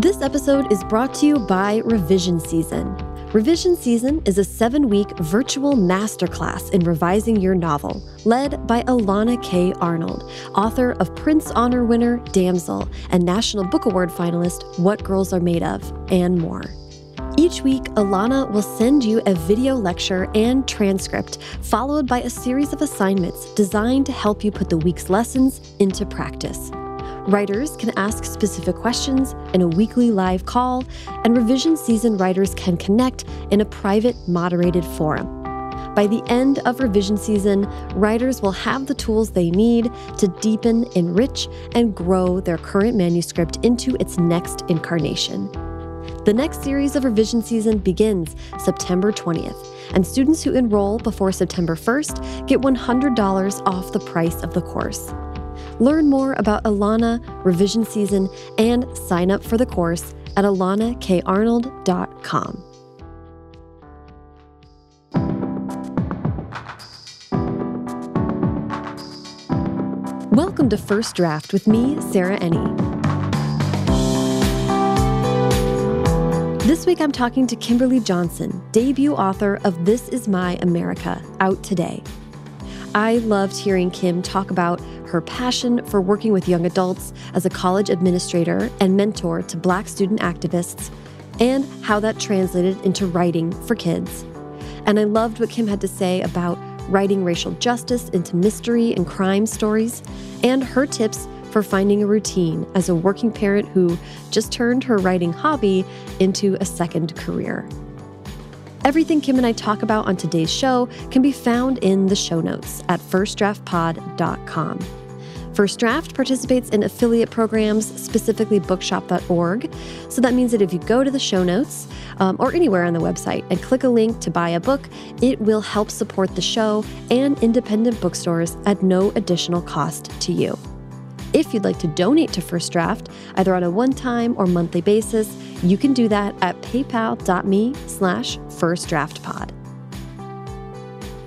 This episode is brought to you by Revision Season. Revision Season is a seven week virtual masterclass in revising your novel, led by Elana K. Arnold, author of Printz Honor winner Damsel and National Book Award finalist What Girls Are Made Of, and more. Each week, Elana will send you a video lecture and transcript, followed by a series of assignments designed to help you put the week's lessons into practice. Writers can ask specific questions in a weekly live call, and revision season writers can connect in a private, moderated forum. By the end of revision season, writers will have the tools they need to deepen, enrich, and grow their current manuscript into its next incarnation. The next series of revision season begins September 20th, and students who enroll before September 1st get $100 off the price of the course. Learn more about Elana, revision season, and sign up for the course at elanakarnold.com. Welcome to First Draft with me, Sarah Enni. This week I'm talking to Kimberly Johnson, debut author of This Is My America, out today. I loved hearing Kim talk about her passion for working with young adults as a college administrator and mentor to Black student activists, and how that translated into writing for kids. And I loved what Kim had to say about writing racial justice into mystery and crime stories, and her tips for finding a routine as a working parent who just turned her writing hobby into a second career. Everything Kim and I talk about on today's show can be found in the show notes at firstdraftpod.com. First Draft participates in affiliate programs, specifically bookshop.org. So that means that if you go to the show notes um, or anywhere on the website and click a link to buy a book, it will help support the show and independent bookstores at no additional cost to you. If you'd like to donate to First Draft, either on a one-time or monthly basis, you can do that at paypal.me slash firstdraftpod.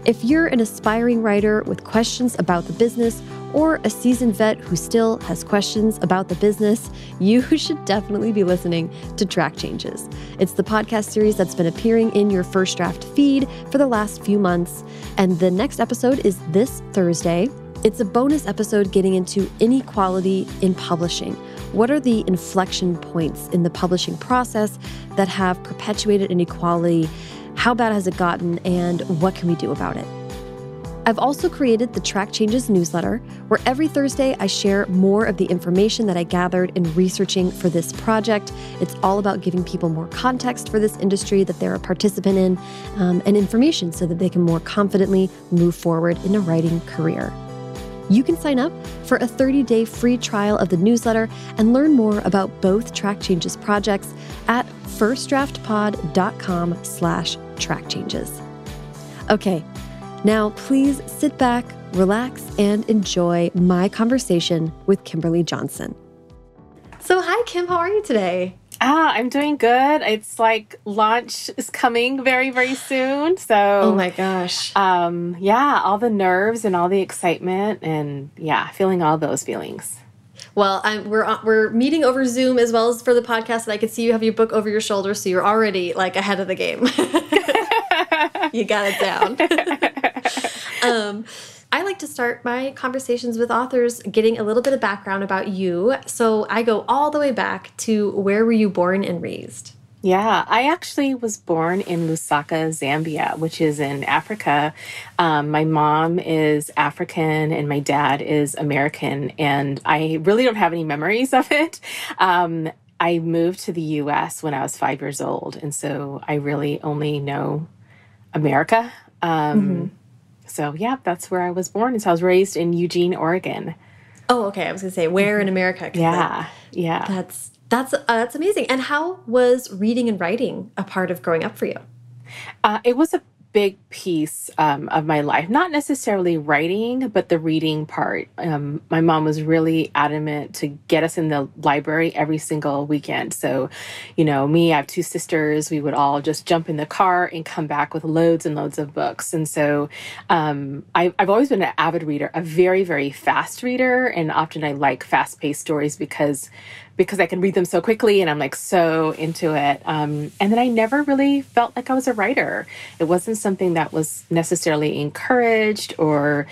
If you're an aspiring writer with questions about the business or a seasoned vet who still has questions about the business, you should definitely be listening to Track Changes. It's the podcast series that's been appearing in your first draft feed for the last few months. And the next episode is this Thursday. It's a bonus episode getting into inequality in publishing. What are the inflection points in the publishing process that have perpetuated inequality? How bad has it gotten, and what can we do about it? I've also created the Track Changes newsletter, where every Thursday I share more of the information that I gathered in researching for this project. It's all about giving people more context for this industry that they're a participant in um, and information so that they can more confidently move forward in a writing career. You can sign up for a 30-day free trial of the newsletter and learn more about both Track Changes projects at firstdraftpod.com slash trackchanges. Okay, now, please sit back, relax, and enjoy my conversation with Kimberly Johnson. So, hi, Kim. How are you today? Ah, I'm doing good. It's like launch is coming very, very soon. So, oh my gosh. Um, yeah, all the nerves and all the excitement, and yeah, feeling all those feelings. Well, I'm, we're uh, we're meeting over Zoom as well as for the podcast, and I can see you have your book over your shoulder, so you're already like ahead of the game. you got it down. um, I like to start my conversations with authors getting a little bit of background about you. So I go all the way back to where were you born and raised? Yeah, I actually was born in Lusaka, Zambia, which is in Africa. Um, my mom is African and my dad is American, and I really don't have any memories of it. Um, I moved to the US when I was five years old, and so I really only know America. Um, mm -hmm. So, yeah, that's where I was born. And so I was raised in Eugene, Oregon. Oh, okay. I was going to say where in America? Yeah, yeah. That's that's uh, that's amazing. And how was reading and writing a part of growing up for you? Uh, it was a big piece um, of my life. Not necessarily writing, but the reading part. Um, my mom was really adamant to get us in the library every single weekend. So, you know, me, I have two sisters. We would all just jump in the car and come back with loads and loads of books. And so um, I, I've always been an avid reader, a very, very fast reader. And often I like fast paced stories because because I can read them so quickly and I'm like so into it. Um, and then I never really felt like I was a writer. It wasn't something that was necessarily encouraged or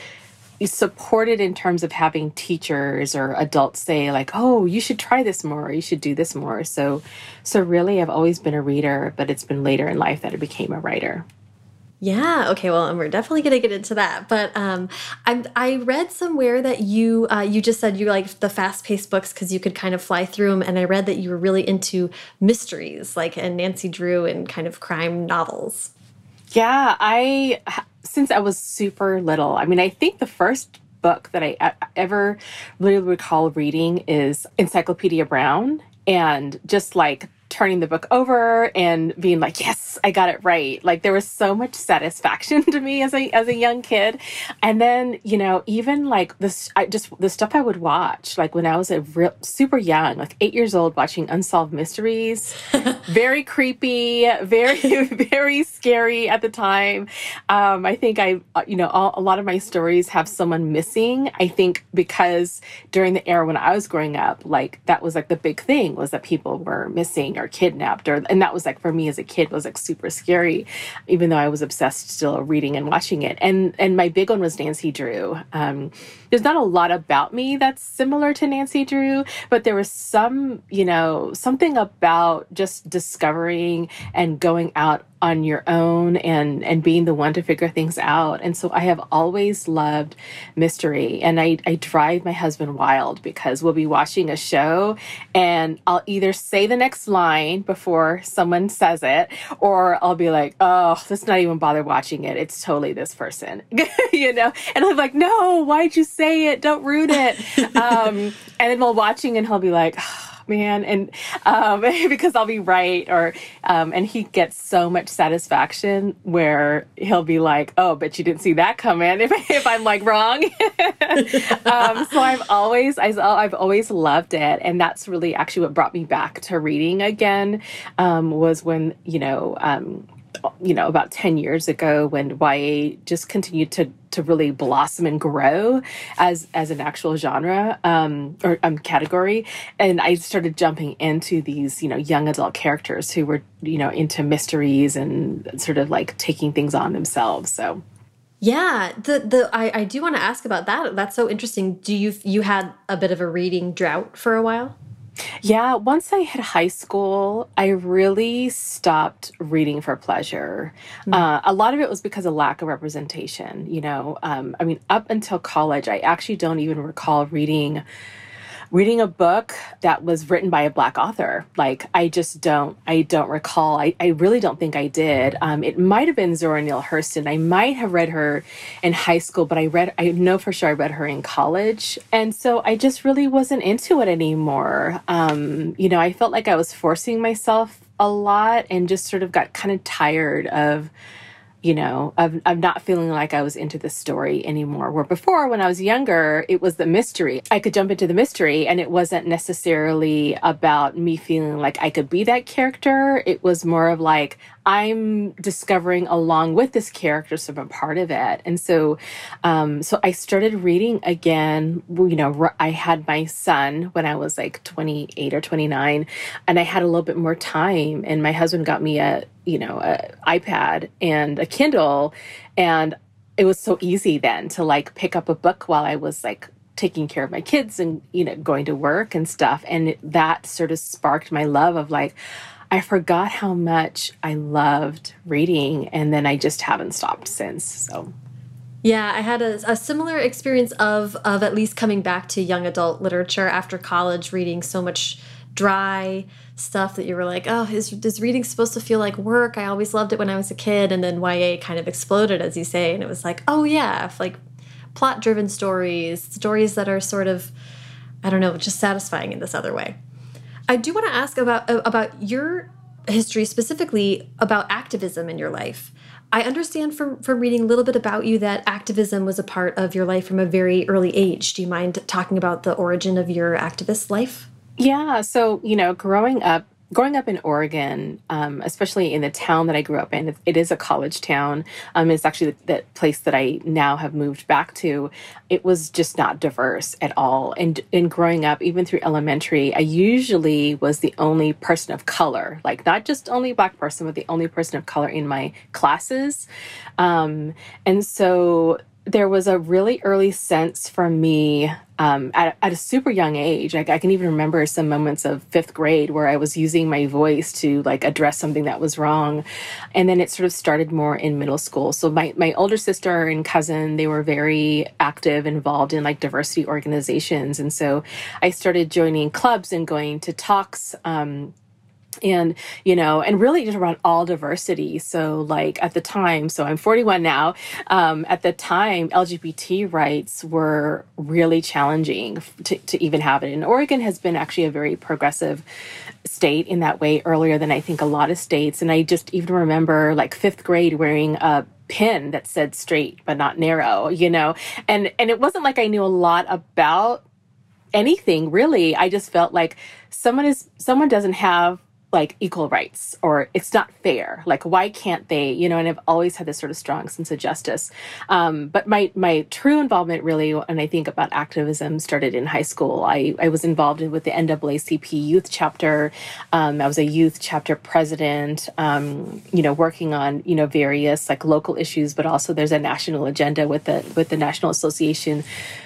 supported in terms of having teachers or adults say like oh you should try this more or you should do this more so so really i've always been a reader but it's been later in life that i became a writer yeah. Okay. Well, and we're definitely going to get into that. But um, I I read somewhere that you uh, you just said you like the fast paced books because you could kind of fly through them, and I read that you were really into mysteries, like and Nancy Drew and kind of crime novels. Yeah, I since I was super little. I mean, I think the first book that I ever really recall reading is Encyclopedia Brown, and just like turning the book over and being like, yes, I got it right. Like there was so much satisfaction to me as a as a young kid. And then, you know, even like this I just the stuff I would watch, like when I was a real super young, like eight years old, watching Unsolved Mysteries. very creepy, very, very scary at the time. Um, I think I, you know, all, a lot of my stories have someone missing. I think because during the era when I was growing up, like that was like the big thing was that people were missing or kidnapped or and that was like for me as a kid was like super scary even though i was obsessed still reading and watching it. And and my big one was nancy drew. Um, there's not a lot about me that's similar to nancy drew but there was some you know something about just discovering and going out on your own and and being the one to figure things out. And so i have always loved mystery. And i i drive my husband wild because we'll be watching a show and i'll either say the next line before someone says it or i'll be like oh let's not even bother watching it. It's totally this person. You know? And i'm like no why'd you say it? Don't ruin it. Um and then we'll watching and he'll be like oh, man and um, because i'll be right or um, and he gets so much satisfaction where he'll be like oh but you didn't see that coming if, if i'm like wrong. Um, so i've always i've always loved it and that's really actually what brought me back to reading again um, was when you know um, you know about 10 years ago when YA just continued to to really blossom and grow as as an actual genre um, or um, category and I started jumping into these you know young adult characters who were you know into mysteries and sort of like taking things on themselves so yeah, the the I, I do want to ask about that. That's so interesting. Do you you had a bit of a reading drought for a while? Yeah, once I hit high school, I really stopped reading for pleasure. Mm. Uh, a lot of it was because of lack of representation. You know, um, I mean, up until college, I actually don't even recall reading reading a book that was written by a black author. Like I just don't, I don't recall. I, I really don't think I did. Um, it might have been Zora Neale Hurston. I might have read her in high school, but I read, I know for sure I read her in college. And so I just really wasn't into it anymore. Um, you know, I felt like I was forcing myself a lot and just sort of got kind of tired of you know, of, of not feeling like I was into the story anymore. Where before, when I was younger, it was the mystery. I could jump into the mystery and it wasn't necessarily about me feeling like I could be that character. It was more of like, I'm discovering along with this character, so I'm a part of it. And so, um, so I started reading again. You know, I had my son when I was like 28 or 29, and I had a little bit more time. And my husband got me a, you know, a iPad and a Kindle, and it was so easy then to like pick up a book while I was like taking care of my kids and you know going to work and stuff and that sort of sparked my love of like I forgot how much I loved reading, and then I just haven't stopped since. So. Yeah, I had a, a, similar experience of of at least coming back to young adult literature after college, reading so much dry stuff that you were like, oh, is is reading supposed to feel like work? I always loved it when I was a kid, and then YA kind of exploded, as you say, and it was like, oh yeah, like plot driven stories, stories that are sort of, I don't know, just satisfying in this other way. I do want to ask about about your history specifically about activism in your life. I understand from from reading a little bit about you that activism was a part of your life from a very early age. Do you mind talking about the origin of your activist life? Yeah, so, you know, growing up growing up in Oregon, um, especially in the town that I grew up in, it, is a college town. Um, it's actually the, the, place that I now have moved back to. It was just not diverse at all. And in growing up, even through elementary, I usually was the only person of color, like not just only black person, but the only person of color in my classes. Um, and so there was a really early sense for me um, at, at, a super young age. Like I can even remember some moments of fifth grade where I was using my voice to like address something that was wrong, and then it sort of started more in middle school. So my my older sister and cousin they were very active, involved in like diversity organizations, and so I started joining clubs and going to talks. Um, and you know and really just around all diversity. So like at the time so i'm 41 now um, at the time lgbt rights were really challenging to, to even have it. And oregon has been actually a very progressive state in that way earlier than i think a lot of states. And i just even remember like fifth grade wearing a pin that said straight but not narrow you know? And and it wasn't like i knew a lot about anything really. I just felt like someone is someone doesn't have like equal rights or it's not fair. Like why can't they you know and i've always had this sort of strong sense of justice. Um, but my my true involvement really and i think about activism started in high school. I, I was involved with the naacp youth chapter. Um, i was a youth chapter president um, you know working on you know various like local issues but also there's a national agenda with the with the national association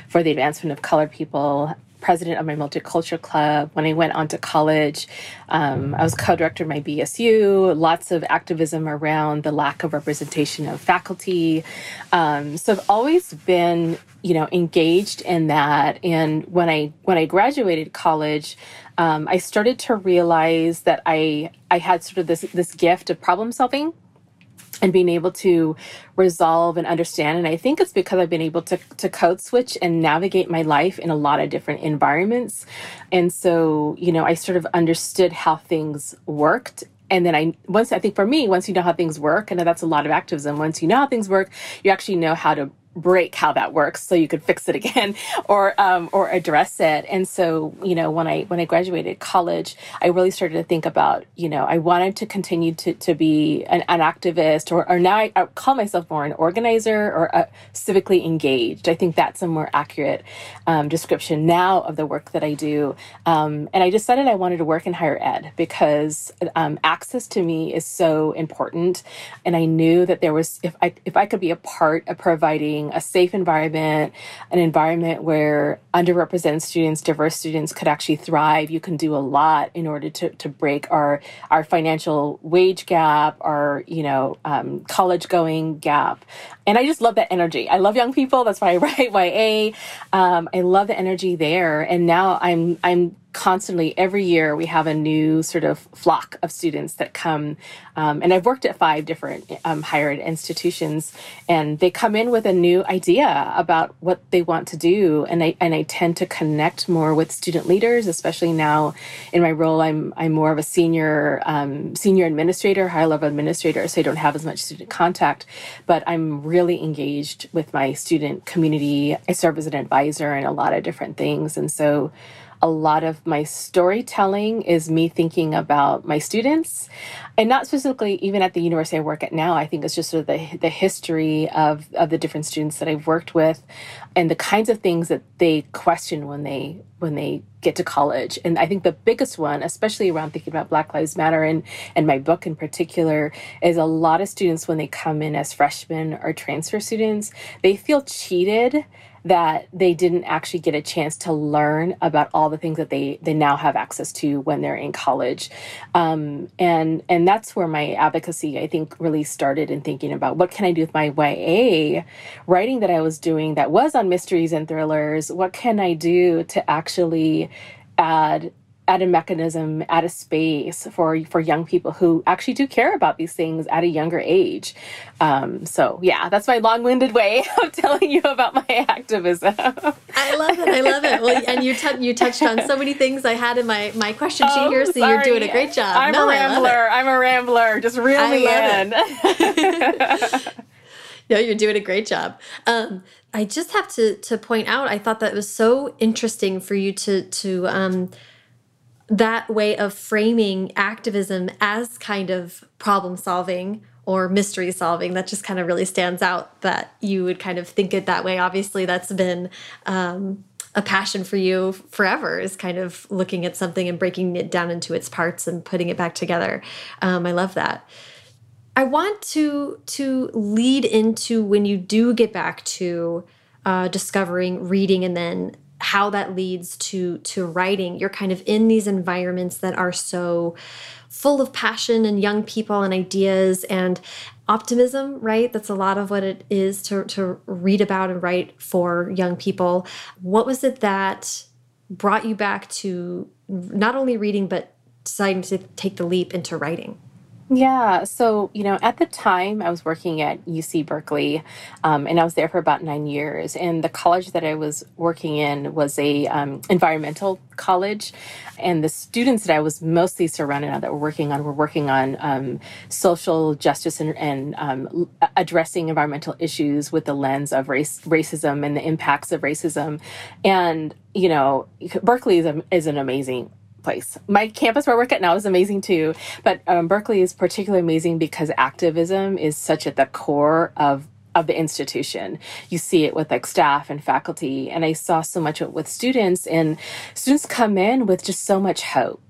for the advancement of colored people president of my multicultural club. When I went on to college, um, I was co director of my BSU, lots of activism around the lack of representation of faculty. Um, so I've always been, you know, engaged in that. And when I when I graduated college, um, I started to realize that I I had sort of this this gift of problem solving and being able to resolve and understand. And I think it's because I've been able to, to code switch and navigate my life in a lot of different environments. And so, you know, I sort of understood how things worked and then I once I think for me, once you know how things work, and that's a lot of activism. Once you know how things work, you actually know how to break how that works so you could fix it again or um, or address it. And so you know when i when i graduated college i really started to think about you know i wanted to continue to, to be an, an activist or, or now I, I, call myself more an organizer or a civically engaged. I think that's a more accurate um, description now of the work that i do. Um, and i decided i wanted to work in higher ed because um, access to me is so important. And i knew that there was if i if i could be a part of providing a safe environment, an environment where underrepresented students, diverse students could actually thrive. You can do a lot in order to, to break our our financial wage gap, our you know um, college going gap, and I just love that energy. I love young people. That's why I write YA. Um, I love the energy there, and now I'm I'm constantly every year we have a new sort of flock of students that come um, and i've worked at five different um, higher ed institutions and they come in with a new idea about what they want to do and i and i tend to connect more with student leaders especially now in my role i'm i'm more of a senior um, senior administrator high level administrator so i don't have as much student contact but i'm really engaged with my student community. I serve as an advisor in a lot of different things and so a lot of my storytelling is me thinking about my students and not specifically even at the university I work at now. I think it's just sort of the, the history of, of the different students that I've worked with and the kinds of things that they question when they when they get to college. And I think the biggest one, especially around thinking about Black Lives Matter and, and my book in particular, is a lot of students when they come in as freshmen or transfer students, they feel cheated that they didn't actually get a chance to learn about all the things that they they now have access to when they're in college, um, and and that's where my advocacy I think really started in thinking about what can I do with my YA writing that I was doing that was on mysteries and thrillers. What can I do to actually add at a mechanism, at a space for for young people who actually do care about these things at a younger age. Um, so yeah, that's my long-winded way of telling you about my activism. I love it. I love it. Well, and you you touched on so many things I had in my my question sheet oh, here, so sorry. you're doing a great job. I'm no, a rambler. I'm a rambler. Just reel me in. no, you're doing a great job. Um, I just have to to point out. I thought that was so interesting for you to to. Um, that way of framing activism as kind of problem solving or mystery solving that just kind of really stands out that you would kind of think it that way. Obviously that's been um, a passion for you forever is kind of looking at something and breaking it down into its parts and putting it back together. Um, i love that. I want to to lead into when you do get back to uh, discovering reading and then how that leads to to writing. You're kind of in these environments that are so full of passion and young people and ideas and optimism right? That's a lot of what it is to, to read about and write for young people. What was it that brought you back to not only reading but deciding to take the leap into writing yeah. So, you know, at the time I was working at UC Berkeley, um, and I was there for about nine years. And the college that I was working in was a um, environmental college, and the students that I was mostly surrounded on that were working on were working on um, social justice and, and um, addressing environmental issues with the lens of race, racism, and the impacts of racism. And you know, Berkeley is, a, is an amazing place. My campus where I work at now is amazing too, but um, Berkeley is particularly amazing because activism is such at the core of of the institution. You see it with like staff and faculty, and I saw so much with students, and students come in with just so much hope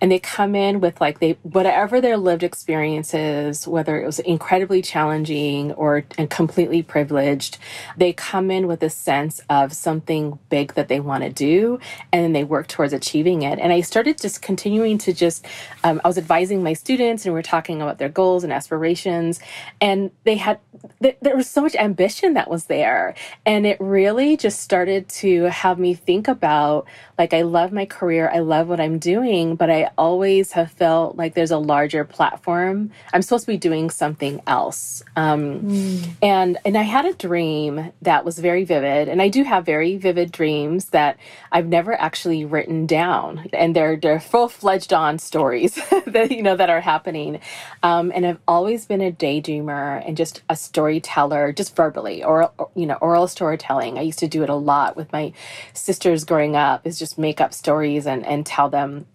and they come in with like they whatever their lived experiences whether it was incredibly challenging or and completely privileged they come in with a sense of something big that they want to do and then they work towards achieving it. And i started just continuing to just um, i was advising my students and we were talking about their goals and aspirations and they had there was so much ambition that was there. And it really just started to have me think about like i love my career i love what i'm doing but I always have felt like there's a larger platform. I'm supposed to be doing something else. Um, mm. And and I had a dream that was very vivid, and I do have very vivid dreams that I've never actually written down, and they're they're full fledged on stories that you know that are happening. Um, and I've always been a daydreamer and just a storyteller, just verbally or you know oral storytelling. I used to do it a lot with my sisters growing up. Is just make up stories and and tell them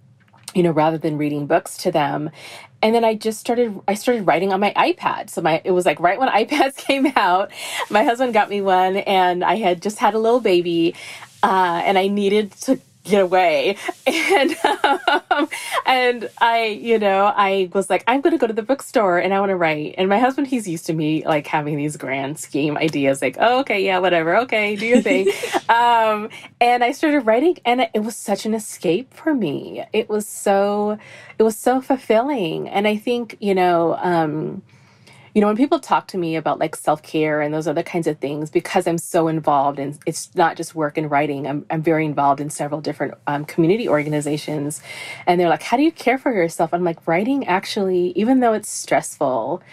you know, rather than reading books to them. And then I just started I started writing on my iPad. So my it was like right when iPads came out, my husband got me one and I had just had a little baby uh, and I needed to get away. And um, and i you know i was like i'm going to go to the bookstore and i want to write. And my husband he's used to me like having these grand scheme ideas like oh, okay yeah whatever okay do your thing. Um, and i started writing and it was such an escape for me. It was so it was so fulfilling. And i think you know um, you know, when people talk to me about like self care and those other kinds of things, because I'm so involved and it's not just work and writing, I'm, I'm very involved in several different um, community organizations. And they're like, how do you care for yourself? I'm like, writing actually, even though it's stressful,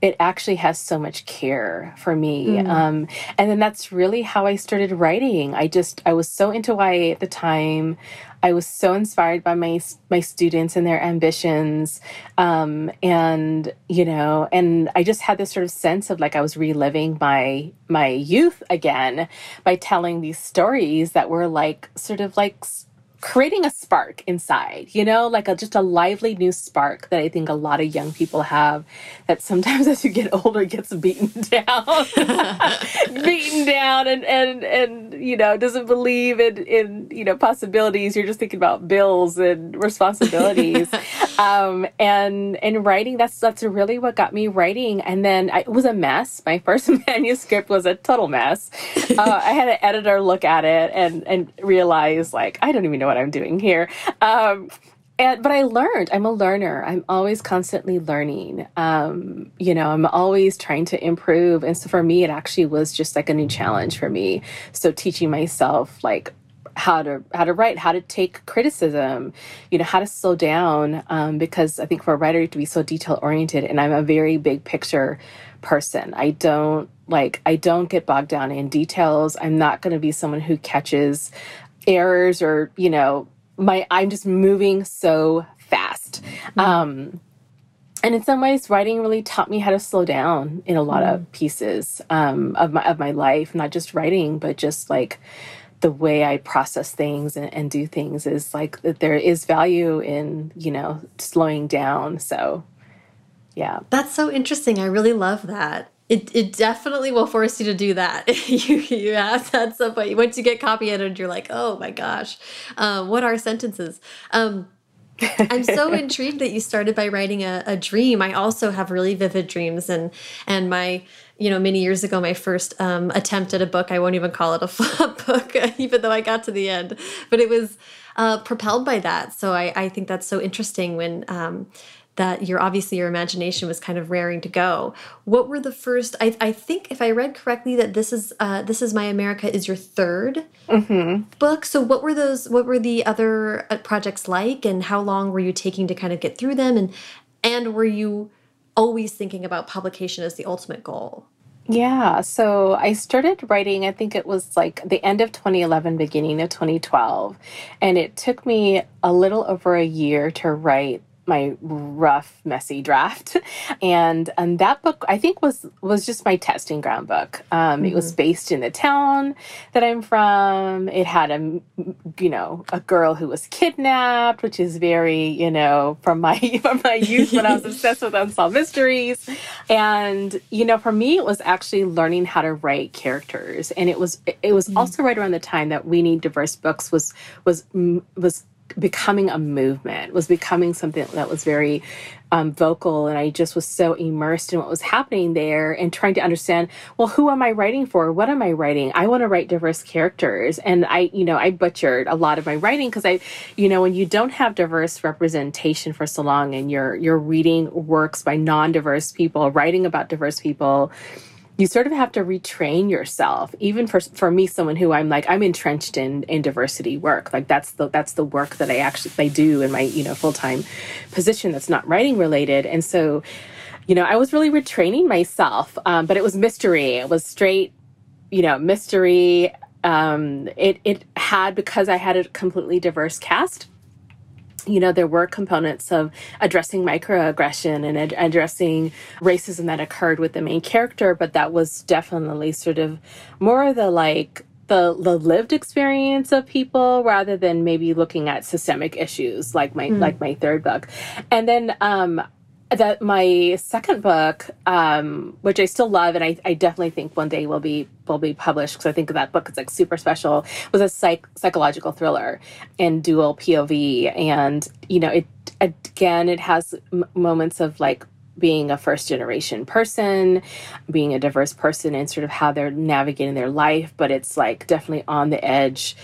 it actually has so much care for me. Mm. Um, and then that's really how I started writing. I just, I was so into YA at the time. I was so inspired by my my students and their ambitions, um, and you know, and I just had this sort of sense of like I was reliving my my youth again by telling these stories that were like sort of like creating a spark inside, you know, like a, just a lively new spark that I think a lot of young people have that sometimes as you get older gets beaten down, beaten down and, and, and, you know, doesn't believe in, in, you know, possibilities. You're just thinking about bills and responsibilities. um, and, and writing, that's, that's really what got me writing. And then I, it was a mess. My first manuscript was a total mess. Uh, I had an editor look at it and, and realize like, I don't even know what I'm doing here. Um, and, but I learned. I'm a learner. I'm always constantly learning. Um, you know, I'm always trying to improve. And so for me, it actually was just like a new challenge for me. So teaching myself like how to how to write, how to take criticism, you know, how to slow down. Um, because I think for a writer to be so detail oriented, and I'm a very big picture person. I don't like I don't get bogged down in details. I'm not going to be someone who catches errors or you know my i'm just moving so fast mm-hmm. um and in some ways writing really taught me how to slow down in a lot mm-hmm. of pieces um of my of my life not just writing but just like the way I process things and, and do things is like that there is value in, you know, slowing down. So, yeah. That's so interesting. I really love that. It, it definitely will force you to do that. you you ask that some point. Once you get copy edited, you're like, oh my gosh, uh, what are sentences? Um, I'm so intrigued that you started by writing a, a, dream. I also have really vivid dreams, and and my you know many years ago, my first um, attempt at a book. I won't even call it a flop book, even though I got to the end. But it was uh, propelled by that. So I, I think that's so interesting when. Um, that your obviously your imagination was kind of raring to go. What were the first? I, I think if I read correctly that this is uh, this is my America is your 3rd mm -hmm. book. So what were those? What were the other uh, projects like, and how long were you taking to kind of get through them? And and were you always thinking about publication as the ultimate goal? Yeah, so I started writing, I think it was like the end of 2011, beginning of 2012. And it took me a little over a year to write my rough, messy draft. And and that book I think was was just my testing ground book. Um, mm -hmm. It was mm-hmm. based in the town that I'm from. It had a you know a girl who was kidnapped, which is very you know from my from my youth when I was obsessed with unsolved mysteries. And you know for me it was actually learning how to write characters, and it was it was mm -hmm. also right around the time that We Need Diverse Books was was was becoming a movement, was becoming something that was very um, vocal. And I just was so immersed in what was happening there and trying to understand, well, who am I writing for? What am I writing? I want to write diverse characters. And I, you know, I butchered a lot of my writing because I, you know, when you don't have diverse representation for so long and you're, you're reading works by non-diverse people, writing about diverse people, you sort of have to retrain yourself even for for me someone who i'm like i'm entrenched in in diversity work. Like that's the that's the work that i actually I do in my you know full-time position that's not writing related. And so you know i was really retraining myself um, but it was mystery. It was straight you know mystery. Um, it it had because i had a completely diverse cast you know, there were components of addressing microaggression and ad addressing racism that occurred with the main character, but that was definitely sort of more of the like the, the lived experience of people rather than maybe looking at systemic issues like my mm. like my third book. And then um that my second book, um, which I still love, and I, I definitely think one day will be will be published because I think that book is like super special, was a psych psychological thriller and dual POV, and you know it again it has moments of like being a first generation person, being a diverse person, and sort of how they're navigating their life, but it's like definitely on the edge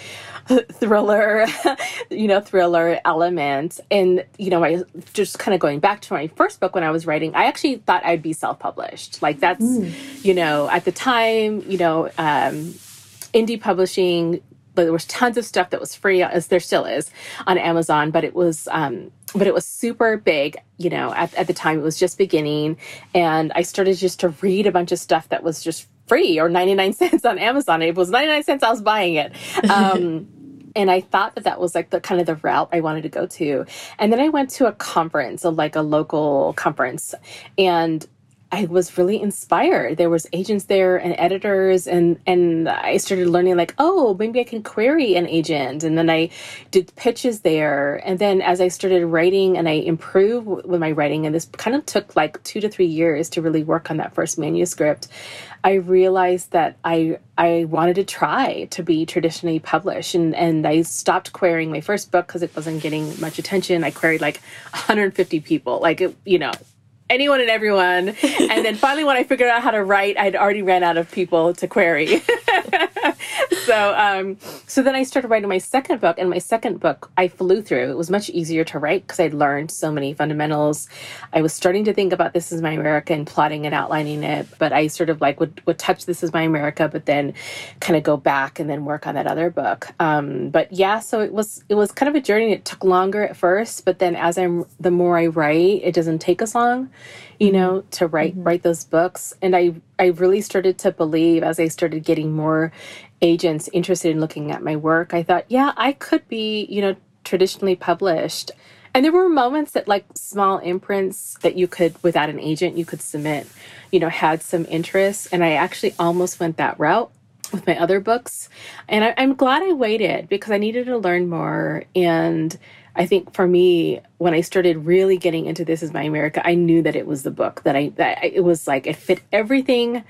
thriller, you know, thriller element. And, you know, I just kind of going back to my first book when I was writing, I actually thought I'd be self published. Like, that's, mm. you know, at the time, you know, um, indie publishing but there was tons of stuff that was free as there still is on amazon but it was um, but it was super big you know at, at the time it was just beginning and i started just to read a bunch of stuff that was just free or 99 cents on Amazon. It was 99 cents, I was buying it. Um, and I thought that that was like the kind of the route I wanted to go to. And then I went to a conference, a, like a local conference, and I was really inspired. There was agents there and editors and and I started learning like, oh, maybe I can query an agent. And then I did pitches there. And then as I started writing and I improved with my writing, and this kind of took like two to three years to really work on that first manuscript, I realized that I I wanted to try to be traditionally published and and I stopped querying my first book because it wasn't getting much attention. I queried like 150 people, like it, you know, anyone and everyone. and then finally, when I figured out how to write, I'd already ran out of people to query. so, um, so then I started writing my second book, and my second book I flew through. It was much easier to write because I'd learned so many fundamentals. I was starting to think about This Is My America and plotting and outlining it, but I sort of like would, would touch This Is My America, but then kind of go back and then work on that other book. Um, but yeah, so it was it was kind of a journey. It took longer at first, but then as I'm the more I write, it doesn't take as long you know to write mm-hmm. write those books and i i really started to believe as i started getting more agents interested in looking at my work i thought yeah i could be you know traditionally published and there were moments that like small imprints that you could without an agent you could submit you know had some interest and i actually almost went that route with my other books. And I, am glad I waited because I needed to learn more. And I think for me, when I started really getting into This Is My America, I knew that it was the book that I, that I, it was like, it fit everything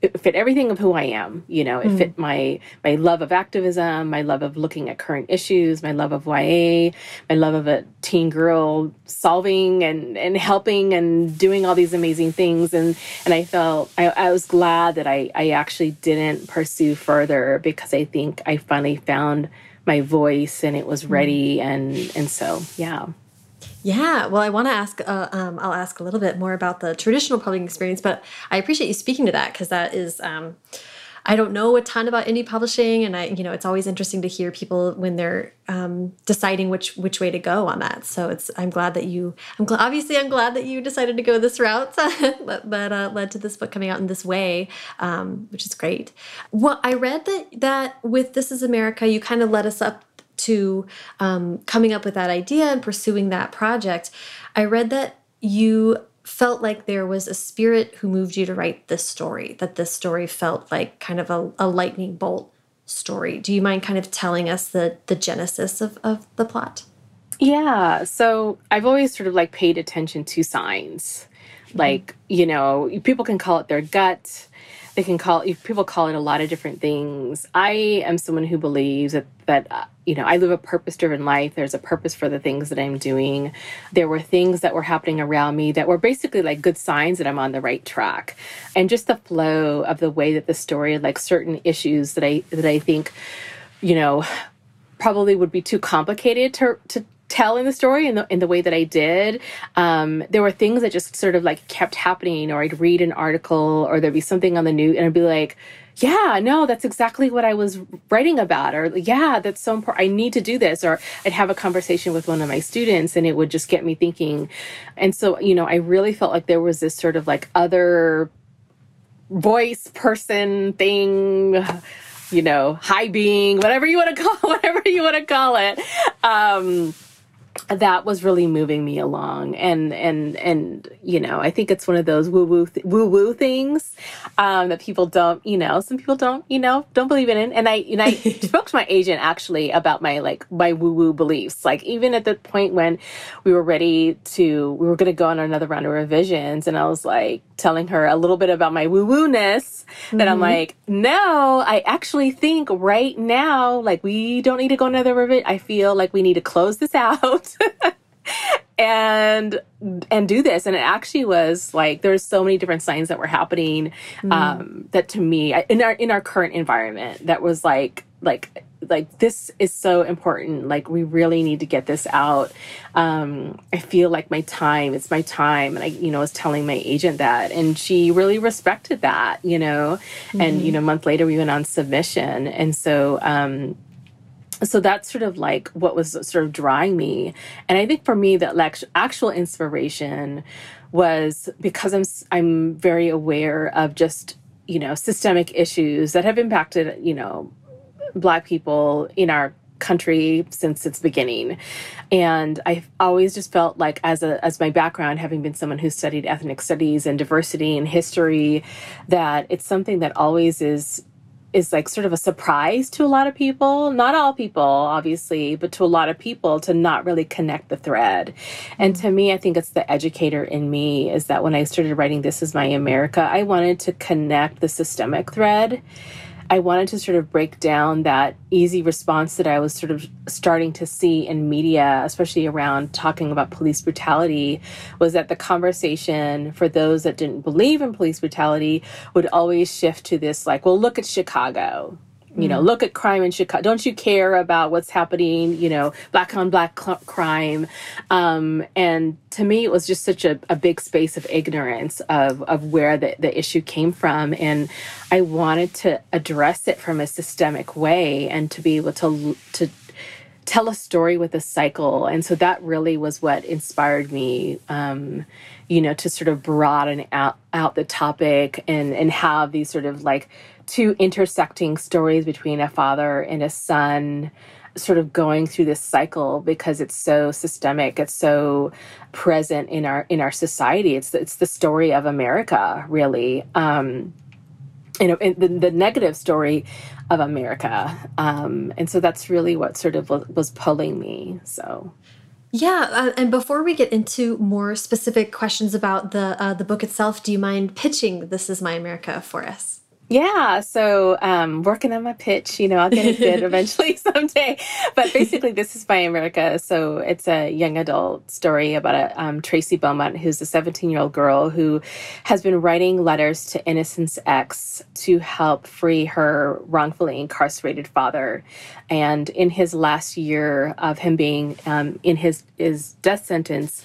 it fit everything of who I am. You know, it mm. fit my my love of activism, my love of looking at current issues, my love of YA, my love of a teen girl solving and and helping and doing all these amazing things. And and I felt I, I was glad that I I actually didn't pursue further because I think I finally found my voice and it was mm. ready. And and so yeah. Yeah, well, I want to ask, uh, um, I'll ask a little bit more about the traditional publishing experience, but I appreciate you speaking to that because that is, um, I don't know a ton about indie publishing, and I, you know, it's always interesting to hear people when they're um, deciding which which way to go on that. So it's, I'm glad that you, I'm glad, obviously, I'm glad that you decided to go this route that, uh, led to this book coming out in this way, um, which is great. Well, I read that that with This Is America, you kind of led us up to um, coming up with that idea and pursuing that project, I read that you felt like there was a spirit who moved you to write this story, that this story felt like kind of a, a lightning bolt story. Do you mind kind of telling us the, the genesis of, of the plot? Yeah, so I've always sort of like paid attention to signs. Like, you know, people can call it their gut they can call people call it a lot of different things. I am someone who believes that that uh, you know I live a purpose driven life. There's a purpose for the things that I'm doing. There were things that were happening around me that were basically like good signs that I'm on the right track, and just the flow of the way that the story, like certain issues that I that I think, you know, probably would be too complicated to to telling the story in the in the way that I did, um, there were things that just sort of like kept happening, or I'd read an article, or there'd be something on the news, and I'd be like, "Yeah, no, that's exactly what I was writing about," or "Yeah, that's so important. I need to do this," or I'd have a conversation with one of my students, and it would just get me thinking. And so, you know, I really felt like there was this sort of like other voice, person, thing you know, high being, whatever you want to call, whatever you want to call it. Um, that was really moving me along. And and and you know i think it's one of those woo woo th- woo woo things um, that people don't you know some people don't you know don't believe in it. And i and i spoke to my agent actually about my like my woo woo beliefs. Like even at the point when we were ready to we were going to go on another round of revisions and i was like telling her a little bit about my woo woo ness mm-hmm. that i'm like no i actually think right now like we don't need to go another revision i feel like we need to close this out and and do this and it actually was like there's so many different signs that were happening mm. um that to me in our in our current environment that was like like like this is so important. Like we really need to get this out. Um i feel like my time it's my time. And i you know was telling my agent that and she really respected that you know? Mm. and you know a month later we went on submission. And so um so that's sort of like what was sort of drawing me. And i think for me that like actual inspiration was because i'm i'm very aware of just you know systemic issues that have impacted you know black people in our country since its beginning. And i've always just felt like as a as my background having been someone who studied ethnic studies and diversity and history that it's something that always is is like sort of a surprise to a lot of people not all people obviously but to a lot of people to not really connect the thread. And to me i think it's the educator in me is that when i started writing this is my america i wanted to connect the systemic thread I wanted to sort of break down that easy response that I was sort of starting to see in media, especially around talking about police brutality, was that the conversation for those that didn't believe in police brutality would always shift to this like, well, look at Chicago you know, mm. look at crime in Chicago. Don't you care about what's happening? You know, black on black crime. Um, and to me, it was just such a, a big space of ignorance of, of where the, the issue came from. And I wanted to address it from a systemic way and to be able to, to tell a story with a cycle. And so that really was what inspired me. Um, you know, to sort of broaden out, out the topic and, and have these sort of like two intersecting stories between a father and a son sort of going through this cycle because it's so systemic it's so present in our in our society it's it's the story of america really um you know, the, the negative story of America. Um, and so that's really what sort of was, was pulling me. So. Yeah, uh, and before we get into more specific questions about the uh, the book itself, do you mind pitching "This Is My America" for us? Yeah, so um, working on my pitch, you know, I'll get it bid eventually someday. But basically, this is My America. So it's a young adult story about a um, Tracy Beaumont, who's a 17 year old girl who has been writing letters to Innocence X to help free her wrongfully incarcerated father. And in his last year of him being um, in his his death sentence,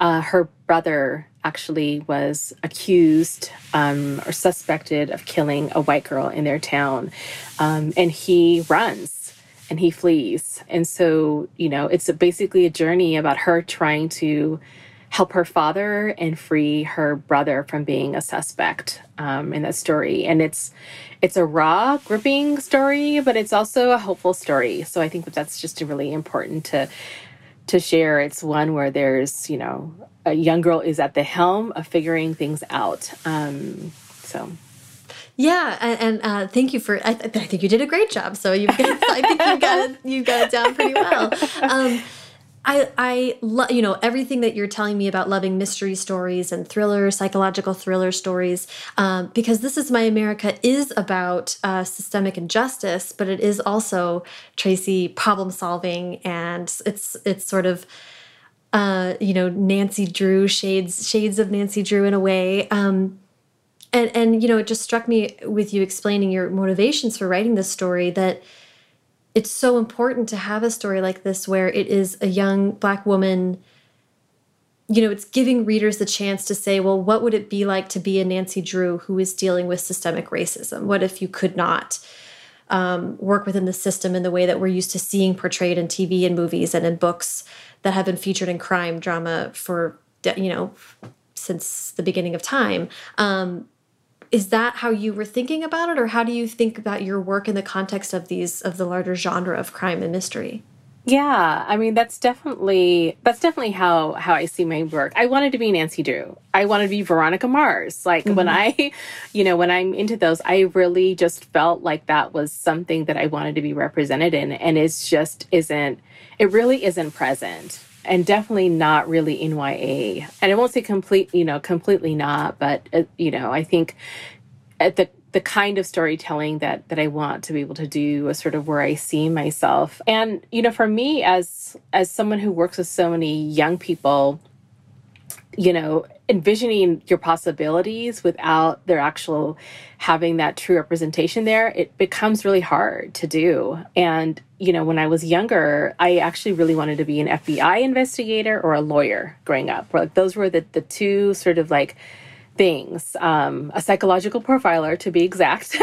uh, her brother actually was accused um, or suspected of killing a white girl in their town. Um, and he runs and he flees. And so, you know, it's a, basically a journey about her trying to help her father and free her brother from being a suspect um, in that story. And it's it's a raw, gripping story, but it's also a hopeful story. So I think that that's just really important to to share. It's one where there's, you know, a young girl is at the helm of figuring things out. Um, so. Yeah, and, uh, thank you for. I, th I, think you did a great job. So you've I think you got it. You got it down pretty well. Um, I I love you know everything that you're telling me about loving mystery stories and thriller, psychological thriller stories, um, because this is my America is about uh, systemic injustice, but it is also Tracy problem solving, and it's it's sort of uh, you know Nancy Drew shades shades of Nancy Drew in a way. Um, and and you know it just struck me with you explaining your motivations for writing this story that it's so important to have a story like this where it is a young black woman you know it's giving readers the chance to say well what would it be like to be a nancy drew who is dealing with systemic racism what if you could not um, work within the system in the way that we're used to seeing portrayed in tv and movies and in books that have been featured in crime drama for you know since the beginning of time. Um, is that how you were thinking about it or how do you think about your work in the context of these of the larger genre of crime and mystery yeah i mean that's definitely that's definitely how how i see my work i wanted to be nancy drew i wanted to be veronica mars like mm -hmm. when mm-hmm. i you know when i'm into those i really just felt like that was something that i wanted to be represented in and it's just isn't it really isn't present and definitely not really NYA. And I won't say complete, you know, completely not, but uh, you know, I think at the the kind of storytelling that that I want to be able to do is sort of where I see myself. And you know, for me as as someone who works with so many young people, you know, envisioning your possibilities without their actual having that true representation there, it becomes really hard to do. And, you know, when I was younger, I actually really wanted to be an FBI investigator or a lawyer growing up. Like those were the, the two sort of like things. Um, a psychological profiler to be exact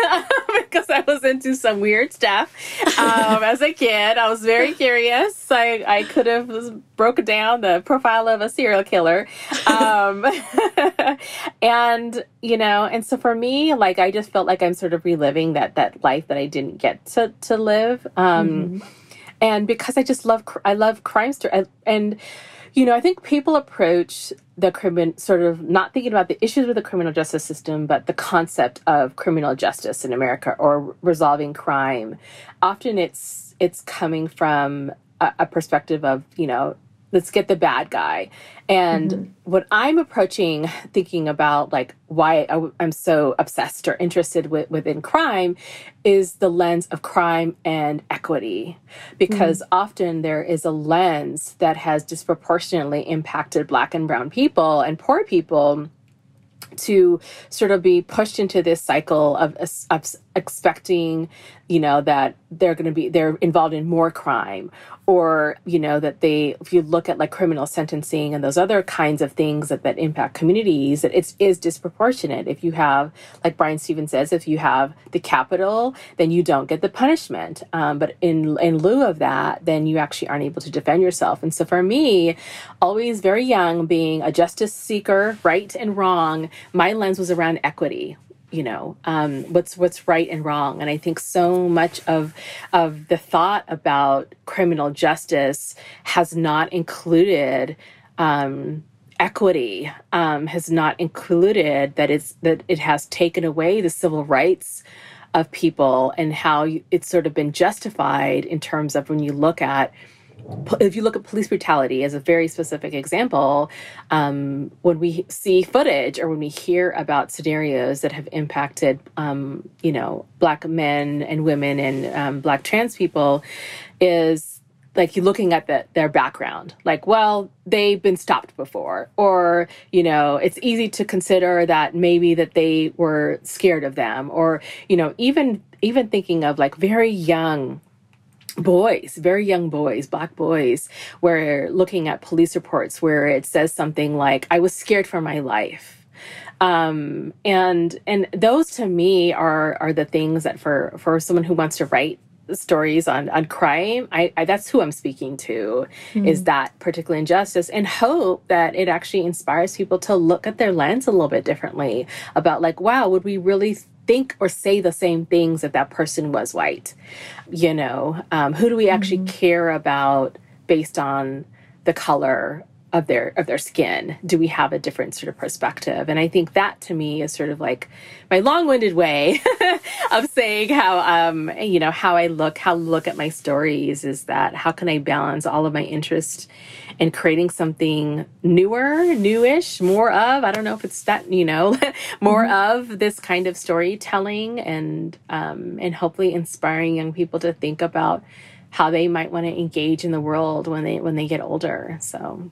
because i was into some weird stuff um, as a kid. I was very curious. I, I could have broken down the profile of a serial killer. Um, and you know and so for me like i just felt like i'm sort of reliving that that life that i didn't get to, to live. Um, mm -hmm. and because i just love i love crime story and you know, I think people approach the criminal sort of not thinking about the issues with the criminal justice system, but the concept of criminal justice in America or resolving crime. Often it's it's coming from a, a perspective of, you know, let's get the bad guy and mm -hmm. what i'm approaching thinking about like why I, am so obsessed or interested with, within crime is the lens of crime and equity because mm -hmm. often there is a lens that has disproportionately impacted black and brown people and poor people to sort of be pushed into this cycle of, of expecting you know that they're going to be they're involved in more crime or you know that they if you look at like criminal sentencing and those other kinds of things that, that impact communities that it's is disproportionate. If you have like Bryan Stevenson says if you have the capital then you don't get the punishment. Um, but in in lieu of that then you actually aren't able to defend yourself. And so for me always very young being a justice seeker right and wrong my lens was around equity you know um, what's what's right and wrong. And i think so much of of the thought about criminal justice has not included um, equity um, has not included that it's that it has taken away the civil rights of people and how it's sort of been justified in terms of when you look at if you look at police brutality as a very specific example, um, when we see footage or when we hear about scenarios that have impacted, um, you know, black men and women and um, black trans people, is like you looking at the, their background. Like well they've been stopped before. Or you know it's easy to consider that maybe that they were scared of them. Or you know even even thinking of like very young boys, very young boys, black boys, were looking at police reports where it says something like, I was scared for my life. Um, and and those to me are are the things that for for someone who wants to write stories on on crime I, I that's who i'm speaking to mm. is that particular injustice and hope that it actually inspires people to look at their lens a little bit differently about like wow would we really think or say the same things if that person was white? You know, um, who do we actually mm-hmm. care about based on the color of their of their skin. Do we have a different sort of perspective? And i think that to me is sort of like my long-winded way of saying how um you know how i look how look at my stories is that how can i balance all of my interest in creating something newer newish more of i don't know if it's that you know more mm-hmm. of this kind of storytelling and um and hopefully inspiring young people to think about how they might want to engage in the world when they when they get older. So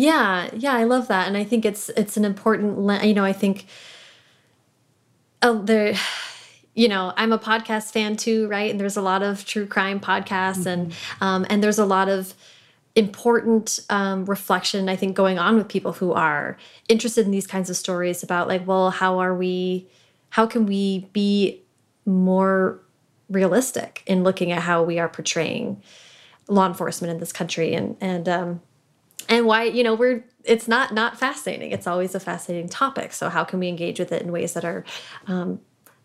yeah, yeah, I love that, and I think it's it's an important. You know, I think oh, there. You know, I'm a podcast fan too, right? And there's a lot of true crime podcasts, mm -hmm. and mm-hmm. um, and there's a lot of important um, reflection I think going on with people who are interested in these kinds of stories about like, well, how are we? How can we be more realistic in looking at how we are portraying law enforcement in this country and and um, and why you know we're it's not not fascinating. It's always a fascinating topic. So how can we engage with it in ways that are um,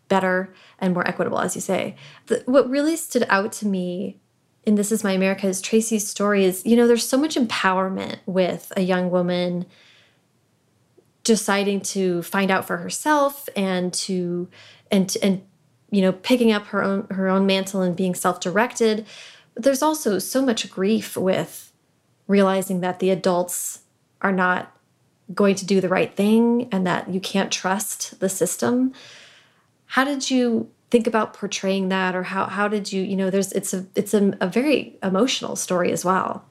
better and more equitable as you say? The, what really stood out to me in this is my america is tracy's story is you know there's so much empowerment with a young woman deciding to find out for herself and to and and you know picking up her own her own mantle and being self-directed. But there's also so much grief with realizing that the adults are not going to do the right thing and that you can't trust the system. How did you think about portraying that or how how did you, you know, there's it's a it's a, a very emotional story as well.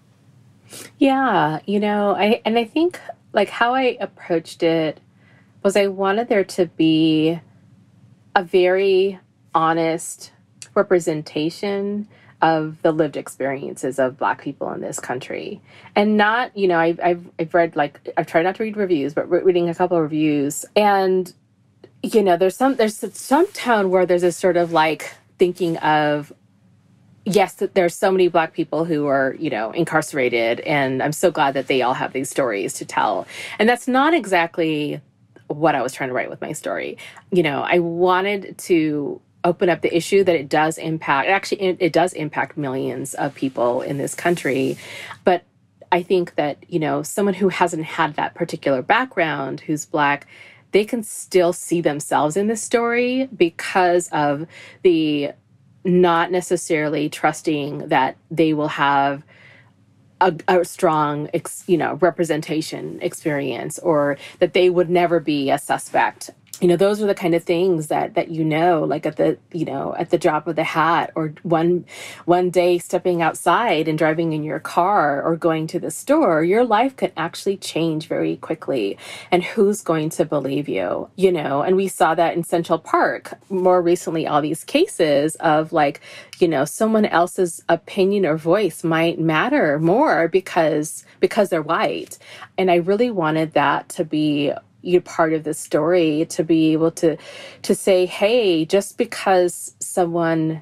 Yeah, you know, I and I think like how I approached it was I wanted there to be a very honest representation of the lived experiences of black people in this country. And not you know I've, I've, I've read like i've tried not to read reviews but re reading a couple of reviews. And you know there's some there's some tone where there's a sort of like thinking of yes there's so many black people who are you know incarcerated and i'm so glad that they all have these stories to tell. And that's not exactly what i was trying to write with my story. You know i wanted to open up the issue that it does impact actually it, it does impact millions of people in this country. But i think that you know someone who hasn't had that particular background who's black they can still see themselves in this story because of the not necessarily trusting that they will have a, a, strong you know representation experience or that they would never be a suspect you know those are the kind of things that that you know like at the you know at the drop of the hat or one one day stepping outside and driving in your car or going to the store your life can actually change very quickly. And who's going to believe you you know? And we saw that in central park. More recently all these cases of like you know someone else's opinion or voice might matter more because because they're white. And i really wanted that to be you part of the story to be able to to say hey just because someone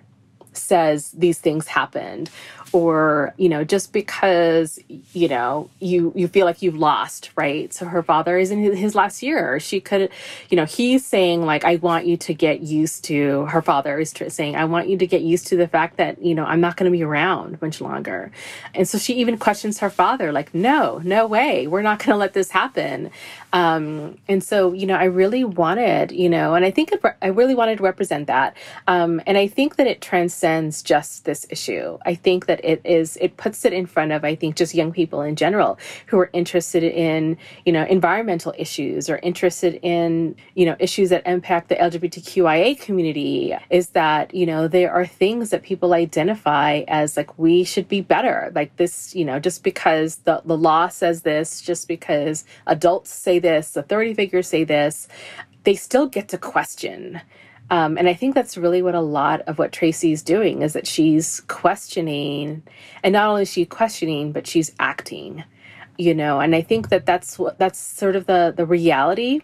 says these things happened or you know just because you know you you feel like you've lost right? So her father is in his last year. She could you know he's saying like i want you to get used to her father is saying i want you to get used to the fact that you know i'm not going to be around much longer. And so she even questions her father like no no way. We're not going to let this happen um, and so, you know, I really wanted, you know, and I think I really wanted to represent that. Um, and I think that it transcends just this issue. I think that it is, it puts it in front of, I think, just young people in general who are interested in, you know, environmental issues or interested in, you know, issues that impact the LGBTQIA community is that, you know, there are things that people identify as like, we should be better. Like this, you know, just because the, the law says this, just because adults say this, authority figures say this, they still get to question. Um, and I think that's really what a lot of what Tracy's doing is that she's questioning, and not only is she questioning, but she's acting. You know, and I think that that's what that's sort of the the reality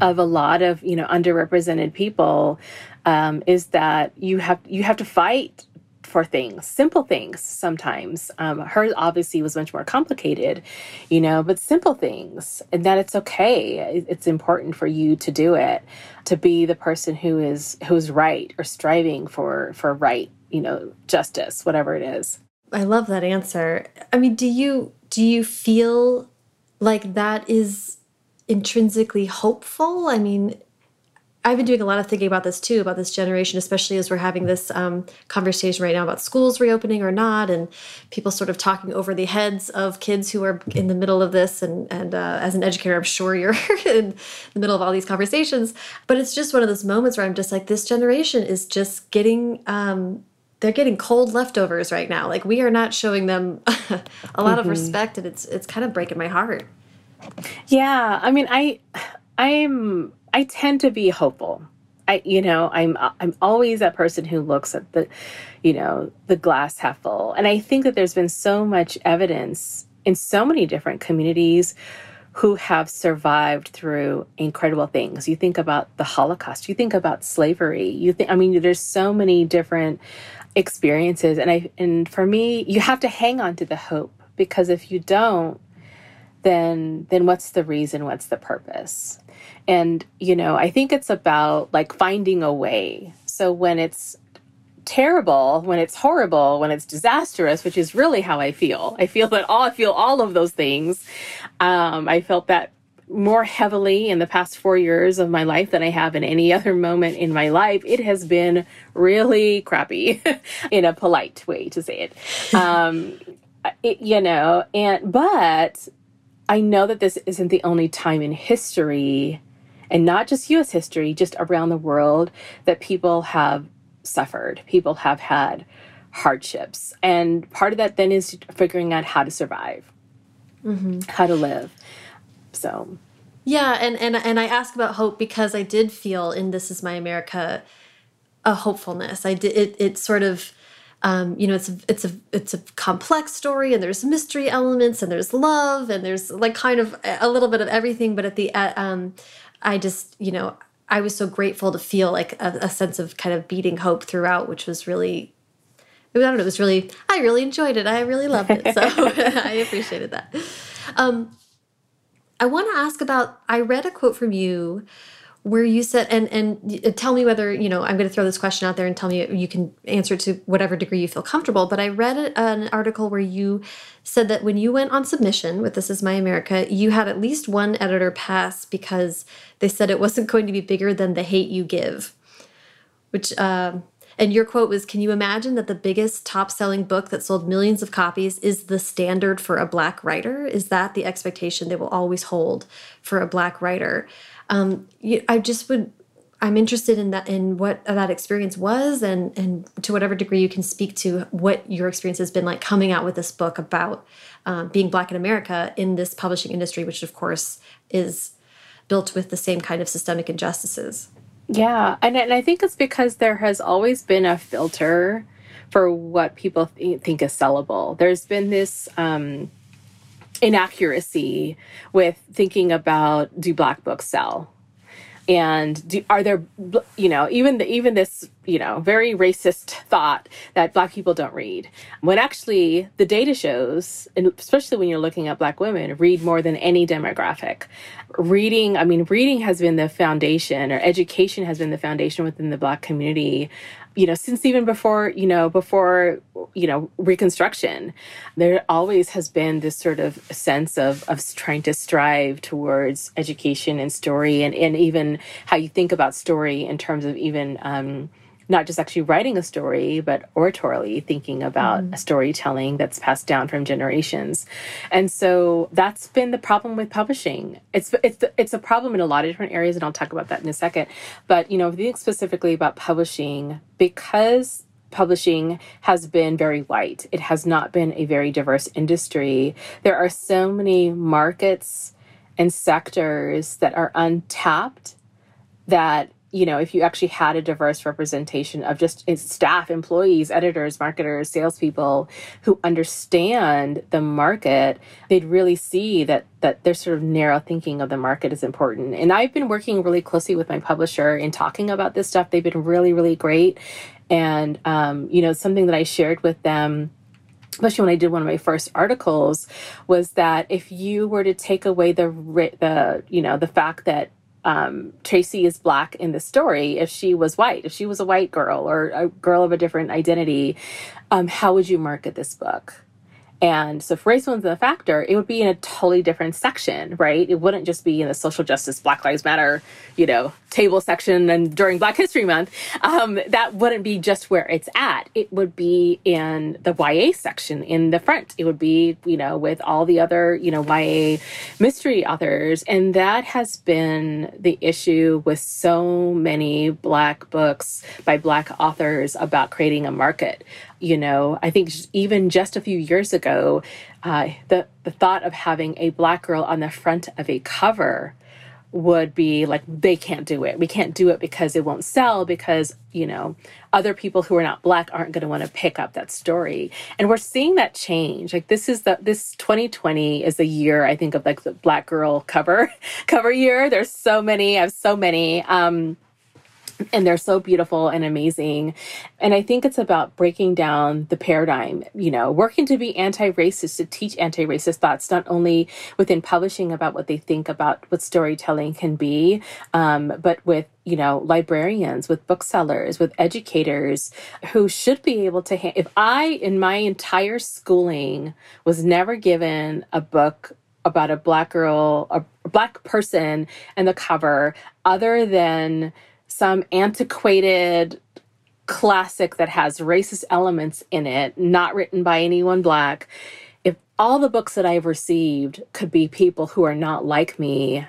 of a lot of you know underrepresented people um, is that you have you have to fight for things, simple things sometimes. Um, hers obviously was much more complicated, you know, but simple things, and that it's okay. It's important for you to do it, to be the person who is who's right or striving for for right, you know, justice, whatever it is. I love that answer. I mean, do you do you feel like that is intrinsically hopeful? I mean, I've been doing a lot of thinking about this too, about this generation, especially as we're having this um, conversation right now about schools reopening or not, and people sort of talking over the heads of kids who are in the middle of this. And, and uh, as an educator, I'm sure you're in the middle of all these conversations. But it's just one of those moments where I'm just like, this generation is just getting. Um, they're getting cold leftovers right now. Like we are not showing them a lot mm -hmm. of mm-hmm. respect, and it's it's kind of breaking my heart. Yeah, I mean, I I'm I tend to be hopeful. I, you know, I'm uh, I'm always that person who looks at the, you know, the glass half full. And I think that there's been so much evidence in so many different communities who have survived through incredible things. You think about the Holocaust, you think about slavery, you think I mean there's so many different experiences and I and for me, you have to hang on to the hope because if you don't, then then what's the reason, what's the purpose? And, you know, I think it's about like finding a way. So when it's terrible, when it's horrible, when it's disastrous, which is really how I feel. I feel that all I feel all of those things. Um, I felt that more heavily in the past four years of my life than I have in any other moment in my life. It has been really crappy, in a polite way to say it. Um, it you know, and but I know that this isn't the only time in history and not just US history, just around the world, that people have suffered, people have had hardships. And part of that then is figuring out how to survive, mm -hmm. how to live. So. Yeah, and, and and I ask about hope because I did feel in This Is My America a hopefulness. I did it it sort of um, you know, it's a, it's a it's a complex story, and there's mystery elements, and there's love, and there's like kind of a little bit of everything. But at the uh, um, I just, you know, I was so grateful to feel like a, a sense of kind of beating hope throughout, which was really, I don't know, it was really, I really enjoyed it. I really loved it. So I appreciated that. Um, I want to ask about, I read a quote from you where you said and and tell me whether you know i'm going to throw this question out there and tell me you can answer to whatever degree you feel comfortable but i read an article where you said that when you went on submission with this is my america you had at least one editor pass because they said it wasn't going to be bigger than the hate you give which uh, and your quote was Can you imagine that the biggest top selling book that sold millions of copies is the standard for a black writer? Is that the expectation they will always hold for a black writer? Um, you, I just would I'm interested in that in what that experience was and and to whatever degree you can speak to what your experience has been like coming out with this book about um, being black in America in this publishing industry, which of course is built with the same kind of systemic injustices. Yeah, and, and I think it's because there has always been a filter for what people th think is sellable. There's been this um, inaccuracy with thinking about do black books sell? And do, are there you know even the, even this you know very racist thought that black people don't read. When actually the data shows and especially when you're looking at black women read more than any demographic. Reading i mean reading has been the foundation or education has been the foundation within the black community you know, since even before, you know, before, you know, Reconstruction, there always has been this sort of sense of, of trying to strive towards education and story and, and even how you think about story in terms of even, um, not just actually writing a story, but oratorily thinking about mm. storytelling that's passed down from generations. And so that's been the problem with publishing. It's it's it's a problem in a lot of different areas, and I'll talk about that in a second. But you know, if you think specifically about publishing, because publishing has been very white. It has not been a very diverse industry. There are so many markets and sectors that are untapped that you know, if you actually had a diverse representation of just staff, employees, editors, marketers, salespeople who understand the market, they'd really see that that their sort of narrow thinking of the market is important. And I've been working really closely with my publisher in talking about this stuff. They've been really, really great. And um, you know, something that I shared with them especially when I did one of my first articles, was that if you were to take away the the you know the fact that um, Tracy is black in the story, if she was white, if she was a white girl or a girl of a different identity, um, how would you market this book? And so if race wasn't a factor, it would be in a totally different section, right? It wouldn't just be in the social justice, Black Lives Matter, you know, table section and during Black History Month. Um, that wouldn't be just where it's at. It would be in the YA section in the front. It would be, you know, with all the other, you know, YA mystery authors. And that has been the issue with so many Black books by Black authors about creating a market you know i think even just a few years ago uh, the, the thought of having a black girl on the front of a cover would be like they can't do it. We can't do it because it won't sell because you know other people who are not black aren't going to want to pick up that story. And we're seeing that change. Like this is the this 2020 is the year i think of like the black girl cover cover year. There's so many i have so many. Um and they're so beautiful and amazing. And I think it's about breaking down the paradigm, you know, working to be anti racist, to teach anti racist thoughts, not only within publishing about what they think about what storytelling can be, um, but with you know librarians with booksellers with educators who should be able to ha- if i in my entire schooling was never given a book about a black girl a black person and the cover other than some antiquated classic that has racist elements in it, not written by anyone black, if all the books that I've received could be people who are not like me,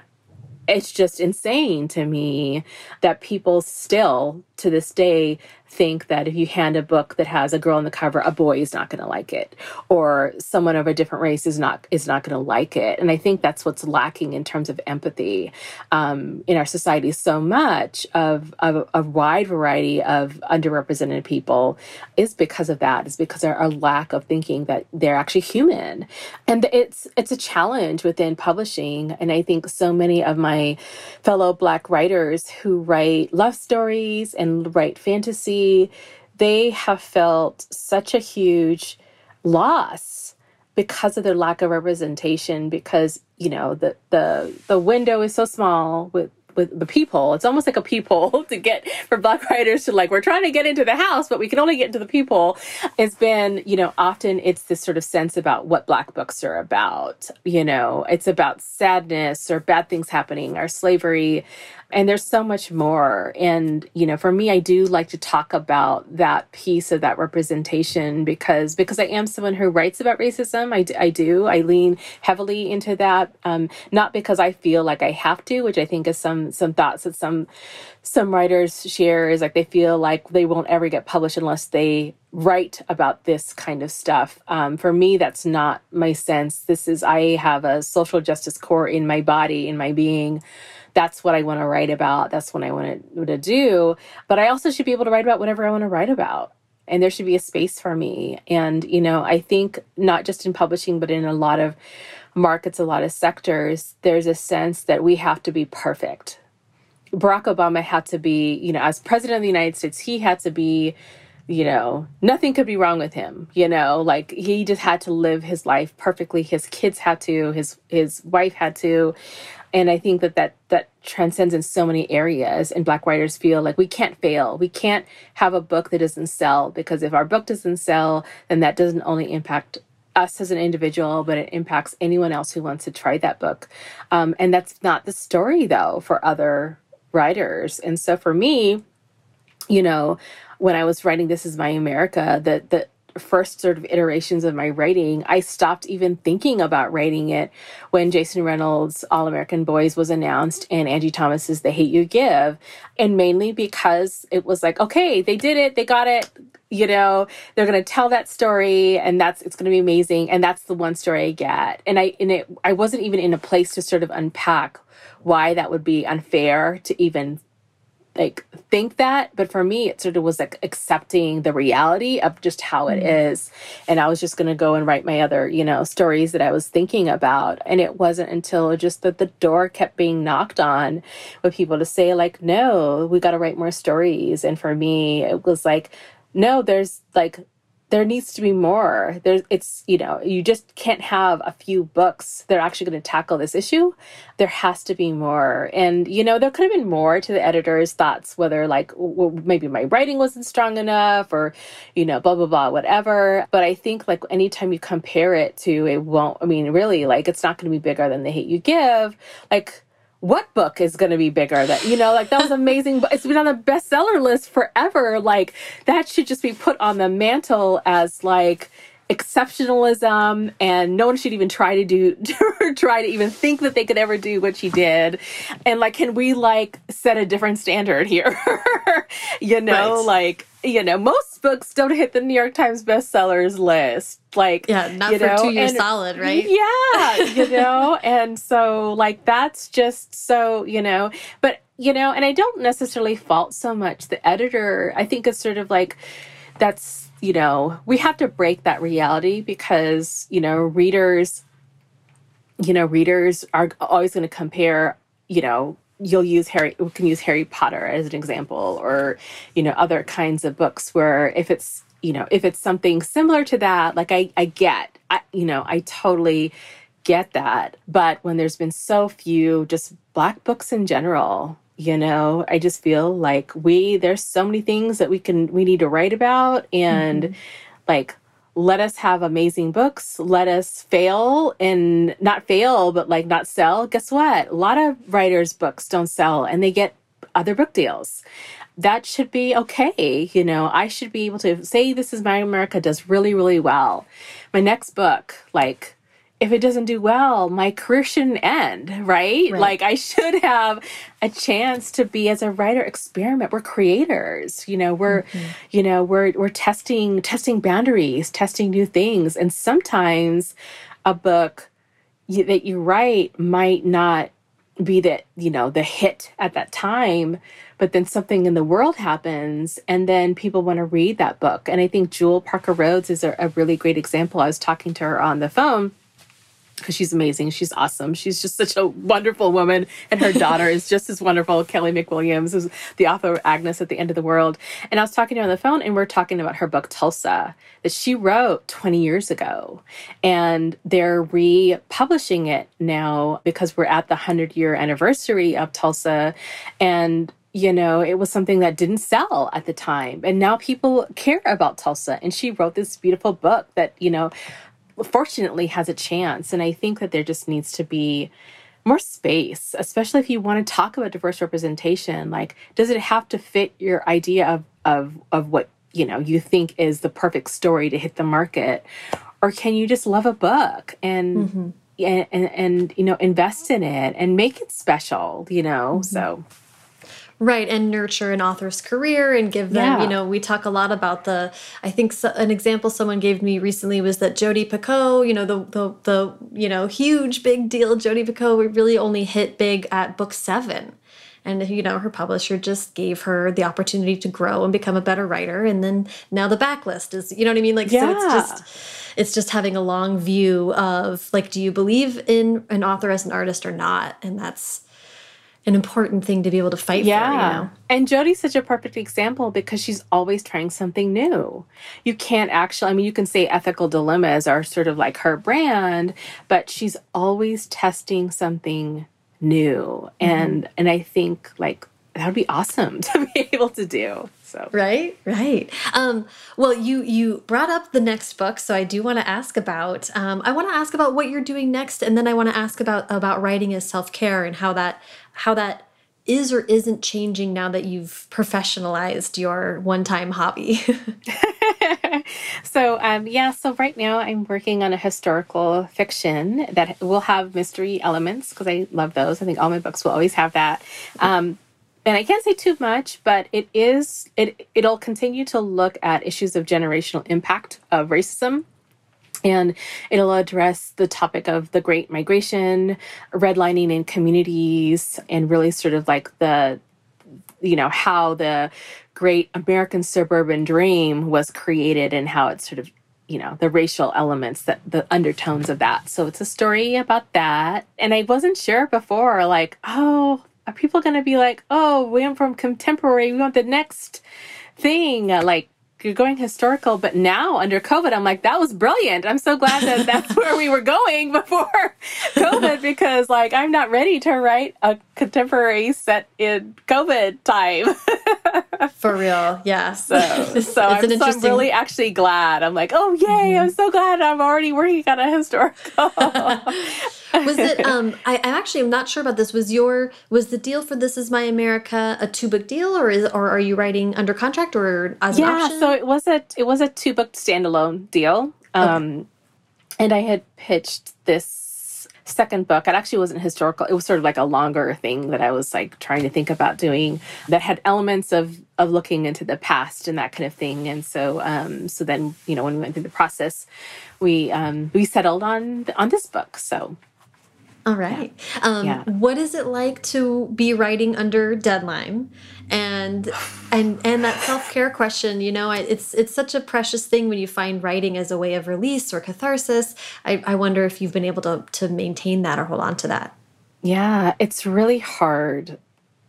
it's just insane to me that people still to this day think that if you hand a book that has a girl on the cover, a boy is not going to like it, or someone of a different race is not is not going to like it. And I think that's what's lacking in terms of empathy um, in our society. So much of, of a wide variety of underrepresented people is because of that. Is because of our lack of thinking that they're actually human, and it's it's a challenge within publishing. And I think so many of my fellow Black writers who write love stories and and write fantasy, they have felt such a huge loss because of their lack of representation because you know the the the window is so small with with the peephole. It's almost like a peephole to get for black writers to like, we're trying to get into the house, but we can only get into the peephole. It's been, you know, often it's this sort of sense about what black books are about. You know, it's about sadness or bad things happening or slavery and there's so much more and you know for me i do like to talk about that piece of that representation because because i am someone who writes about racism i, I do i lean heavily into that um, not because i feel like i have to which i think is some some thoughts that some some writers share is like they feel like they won't ever get published unless they write about this kind of stuff. Um, for me, that's not my sense. This is, I have a social justice core in my body, in my being that's what I want to write about. That's what I want to, do. But I also should be able to write about whatever I want to write about. And there should be a space for me. And, you know, I think not just in publishing, but in a lot of markets, a lot of sectors, there's a sense that we have to be perfect. Barack Obama had to be, you know, as president of the United States, he had to be, you know, nothing could be wrong with him, you know, like he just had to live his life perfectly. His kids had to, his his wife had to. And I think that that that transcends in so many areas and black writers feel like we can't fail. We can't have a book that doesn't sell because if our book doesn't sell, then that doesn't only impact us as an individual, but it impacts anyone else who wants to try that book. Um, and that's not the story, though, for other writers. And so for me, you know, when I was writing This Is My America, the, the first sort of iterations of my writing, I stopped even thinking about writing it when Jason Reynolds' All American Boys was announced and Angie Thomas's The Hate You Give. And mainly because it was like, okay, they did it, they got it, you know they're going to tell that story and that's it's going to be amazing and that's the one story i get and i and it i wasn't even in a place to sort of unpack why that would be unfair to even like think that but for me it sort of was like accepting the reality of just how it mm-hmm. and i was just going to go and write my other you know stories that i was thinking about. And it wasn't until just that the door kept being knocked on with people to say like no we got to write more stories. And for me it was like no, there's like there needs to be more. There's it's you know you just can't have a few books that are actually going to tackle this issue. There has to be more, and you know there could have been more to the editor's thoughts, whether like well, maybe my writing wasn't strong enough, or you know blah blah blah whatever. But I think like anytime you compare it to it won't. I mean really like it's not going to be bigger than the hate you give. Like what book is going to be bigger that you know like that was amazing but it's been on the bestseller list forever. Like that should just be put on the mantle as like exceptionalism and no one should even try to do try to even think that they could ever do what she did. And like can we like set a different standard here? You know right. like you know most books don't hit the new york times bestsellers list. Like yeah not for know, two years solid right? Yeah you know and so like that's just so you know but you know and i don't necessarily fault so much the editor. I think it's sort of like that's you know, we have to break that reality because, you know, readers, you know, readers are always going to compare, you know, you'll use Harry, we can use Harry Potter as an example, or, you know, other kinds of books where if it's, you know, if it's something similar to that, like I, I get, I, you know, I totally get that. But when there's been so few just black books in general, you know i just feel like we there's so many things that we can we need to write about and mm-hmm. like let us have amazing books let us fail and not fail but like not sell. Guess what? A lot of writers books don't sell and they get other book deals. That should be okay you know. I should be able to say this is my america does really really well. My next book like if it doesn't do well, my career shouldn't end, right? right? Like I should have a chance to be as a writer experiment. We're creators, you know, we're mm-hmm. you know, we're we're testing testing boundaries, testing new things. And sometimes a book you, that you write might not be that, you know, the hit at that time, but then something in the world happens and then people want to read that book. And I think Jewell Parker Rhodes is a, a really great example. I was talking to her on the phone because she's amazing. She's awesome. She's just such a wonderful woman. And her daughter is just as wonderful. Kelly McWilliams is the author of Agnes at the End of the World. And I was talking to her on the phone and we're talking about her book Tulsa that she wrote 20 years ago. And they're republishing it now because we're at the 100 year anniversary of Tulsa. And you know, it was something that didn't sell at the time. And now people care about Tulsa. And she wrote this beautiful book that, you know, fortunately has a chance. And I think that there just needs to be more space, especially if you want to talk about diverse representation. Like, does it have to fit your idea of of of what you know you think is the perfect story to hit the market, or can you just love a book and mm-hmm. and, and, and you know invest in it and make it special? You know, mm-hmm. so Right, and nurture an author's career and give them, yeah. you know, we talk a lot about the, I think so, an example someone gave me recently was that Jodi Picoult, you know, the, the, the, you know, huge big deal, Jodi Picoult we really only hit big at book seven. And, you know, her publisher just gave her the opportunity to grow and become a better writer. And then now the backlist is, you know what I mean? Like, yeah. so it's just, it's just having a long view of like, do you believe in an author as an artist or not? And that's, an important thing to be able to fight yeah. for. You know? And Jodi's such a perfect example because she's always trying something new. You can't actually, I mean, you can say ethical dilemmas are sort of like her brand, but she's always testing something new. Mm-hmm. And and I think like that would be awesome to be able to do. So right, right. Um, well, you you brought up the next book, so I do want to ask about. Um, I want to ask about what you're doing next, and then I want to ask about about writing as self care and how that how that is or isn't changing now that you've professionalized your one time hobby. so um, yeah, so right now I'm working on a historical fiction that will have mystery elements because I love those. I think all my books will always have that. Um, and I can't say too much, but it is it it'll continue to look at issues of generational impact of racism. And it'll address the topic of the great migration redlining in communities and really sort of like the you know how the great american suburban dream was created and how it's sort of you know the racial elements that the undertones of that. So it's a story about that. And i wasn't sure before like oh are people going to be like, oh, we went from contemporary, we want the next thing? Like, you're going historical, but now under COVID, I'm like, that was brilliant. I'm so glad that that's where we were going before COVID because, like, I'm not ready to write a contemporary set in COVID time. For real, yeah. So, so, I'm, interesting... I'm really actually glad. I'm like, oh, yay, mm-hmm. I'm so glad I'm already working on a historical was it um I, I actually am not sure about this. Was your was the deal for this is my america a two book deal or is or are you writing under contract or as yeah, an option? Yeah, so it was a it was a two book standalone deal. Um okay. and i had pitched this second book. It actually wasn't historical. It was sort of like a longer thing that i was like trying to think about doing that had elements of of looking into the past and that kind of thing. And so um so then you know when we went through the process we um we settled on on this book. So all right. Yeah. Um, yeah. What is it like to be writing under deadline, and and and that self care question? You know, it's it's such a precious thing when you find writing as a way of release or catharsis. I, I wonder if you've been able to to maintain that or hold on to that. Yeah, it's really hard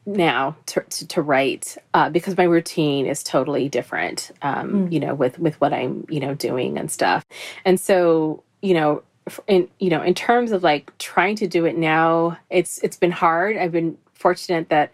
now to, to, to write uh, because my routine is totally different um, mm. you know with with what i'm you know doing and stuff and so you know in you know in terms of like trying to do it now it's it's been hard. I've been fortunate that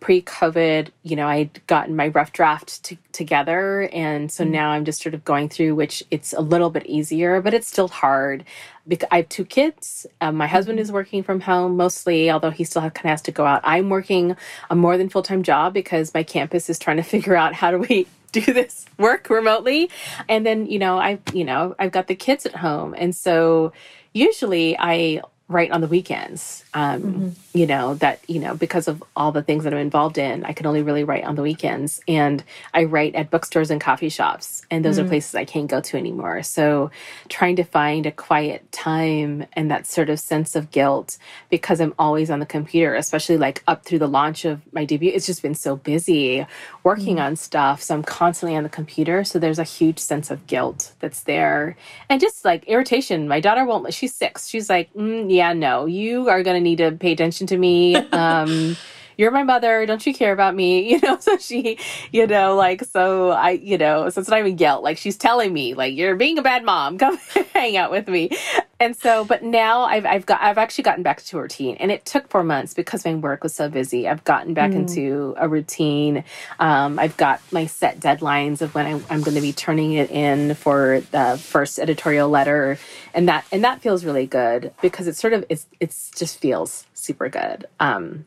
pre-covid you know i'd gotten my rough draft to, together. And so mm-hmm. now i'm just sort of going through which it's a little bit easier but it's still hard. Because i have two kids. Um, my husband mm-hmm. is working from home mostly although he still kind of has to go out. I'm working a more than full-time job because my campus is trying to figure out how do we do this work remotely. And then you know i you know i've got the kids at home. And so usually i write on the weekends. Um, mm-hmm. You know that you know because of all the things that I'm involved in, I can only really write on the weekends, and I write at bookstores and coffee shops, and those mm-hmm. are places I can't go to anymore. So, trying to find a quiet time and that sort of sense of guilt because I'm always on the computer, especially like up through the launch of my debut. It's just been so busy working mm-hmm. on stuff, so I'm constantly on the computer. So there's a huge sense of guilt that's there, and just like irritation. My daughter won't. She's six. She's like. Mm, yeah, no, you are going to need to pay attention to me. Um, you're my mother. Don't you care about me? You know, so she, you know, like, so I, you know, so it's not even guilt. Like, she's telling me, like, you're being a bad mom. Come hang out with me. And so, but now I've, I've got, I've actually gotten back to a routine and it took four months because my work was so busy. I've gotten back mm. into a routine. Um, I've got my set deadlines of when I, I'm going to be turning it in for the first editorial letter. And that, and that feels really good because it's sort of, it's, it's just feels super good. Um,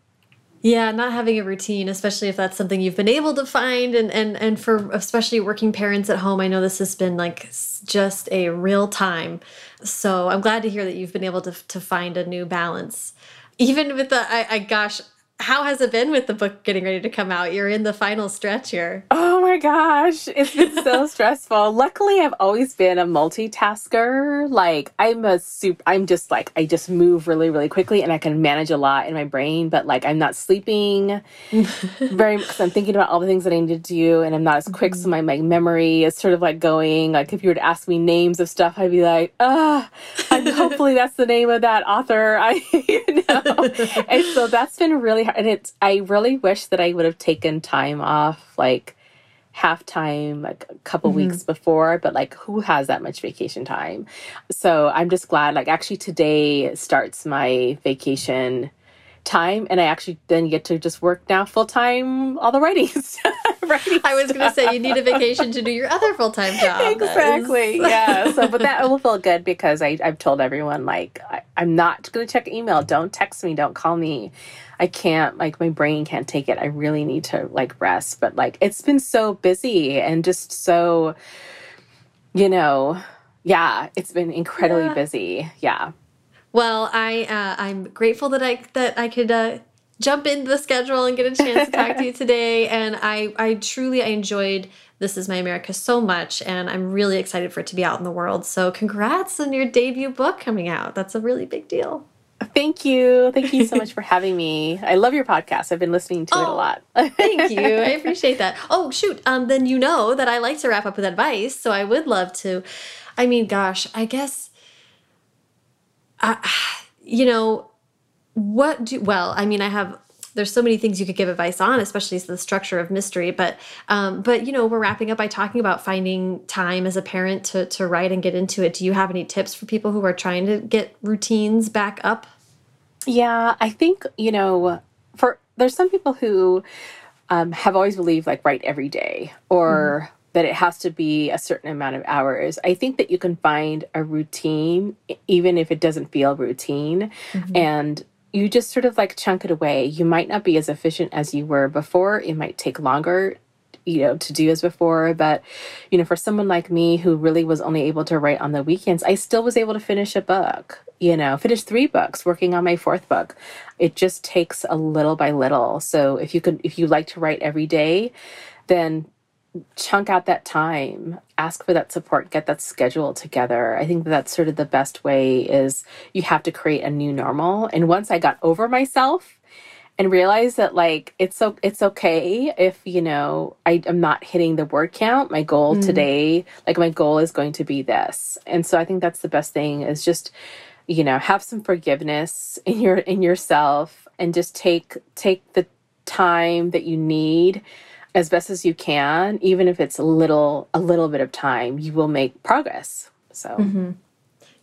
yeah, not having a routine, especially if that's something you've been able to find and and and for especially working parents at home, I know this has been like just a real time. So, I'm glad to hear that you've been able to to find a new balance. Even with the I, I gosh, how has it been with the book getting ready to come out? You're in the final stretch here. Oh my gosh, it's been so stressful. Luckily, I've always been a multitasker. Like I'm a super I'm just like I just move really really quickly and I can manage a lot in my brain, but like I'm not sleeping very cuz I'm thinking about all the things that I need to do and I'm not as quick so my, my memory is sort of like going like if you were to ask me names of stuff I'd be like, "Ah, hopefully that's the name of that author." I you know. and so that's been really. And it's, I really wish that I would have taken time off, like half time, like a couple mm -hmm. weeks before, but like who has that much vacation time? So I'm just glad, like, actually today starts my vacation time and I actually then get to just work now full time all the writings. I was going to say you need a vacation to do your other full time job. Exactly. yeah. So, but that will feel good because I, I've told everyone like I, I'm not going to check email. Don't text me. Don't call me. I can't like my brain can't take it. I really need to like rest. But like it's been so busy and just so, you know, yeah, it's been incredibly yeah. busy. Yeah. Well, I uh, I'm grateful that I that I could uh, jump into the schedule and get a chance to talk to you today. And I I truly I enjoyed this is my America so much, and I'm really excited for it to be out in the world. So congrats on your debut book coming out. That's a really big deal. Thank you. Thank you so much for having me. I love your podcast. I've been listening to oh, it a oh, lot. thank you. I appreciate that. Oh, shoot. Um, then you know that I like to wrap up with advice. So I would love to. I mean, gosh, I guess uh, you know, what do, well, I mean, I have, there's so many things you could give advice on, especially the structure of mystery. But, um, but you know, we're wrapping up by talking about finding time as a parent to, to write and get into it. Do you have any tips for people who are trying to get routines back up? Yeah, I think, you know, for, there's some people who um, have always believed like write every day or, mm that it has to be a certain amount of hours. I think that you can find a routine, even if it doesn't feel routine, mm -hmm. and you just sort of like chunk it away. You might not be as efficient as you were before. It might take longer you know to do as before but you know for someone like me who really was only able to write on the weekends i still was able to finish a book you know finish three books working on my fourth book it just takes a little by little so if you could if you like to write every day then chunk out that time ask for that support get that schedule together. I think that that's sort of the best way is you have to create a new normal. And once i got over myself and realized that like it's so it's okay if you know I, am not hitting the word count my goal mm. today like my goal is going to be this. And so i think that's the best thing is just you know have some forgiveness in your in yourself and just take take the time that you need as best as you can, even if it's a little a little bit of time, you will make progress. So mm -hmm.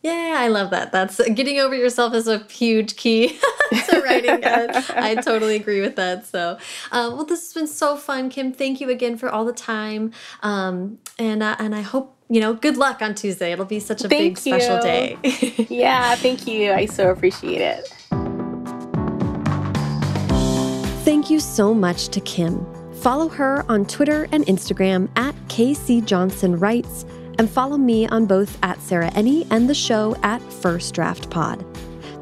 Yeah, I love that. That's getting over yourself is a huge key to writing. I totally agree with that. So, um, well, this has been so fun, Kim. Thank you again for all the time. Um, and uh, and I hope you know. Good luck on Tuesday. It'll be such a thank big you. special day. yeah, thank you. I so appreciate it. Thank you so much to Kim. Follow her on Twitter and Instagram at KC Johnson Writes, and follow me on both at Sarah Enni and the show at First Draft Pod.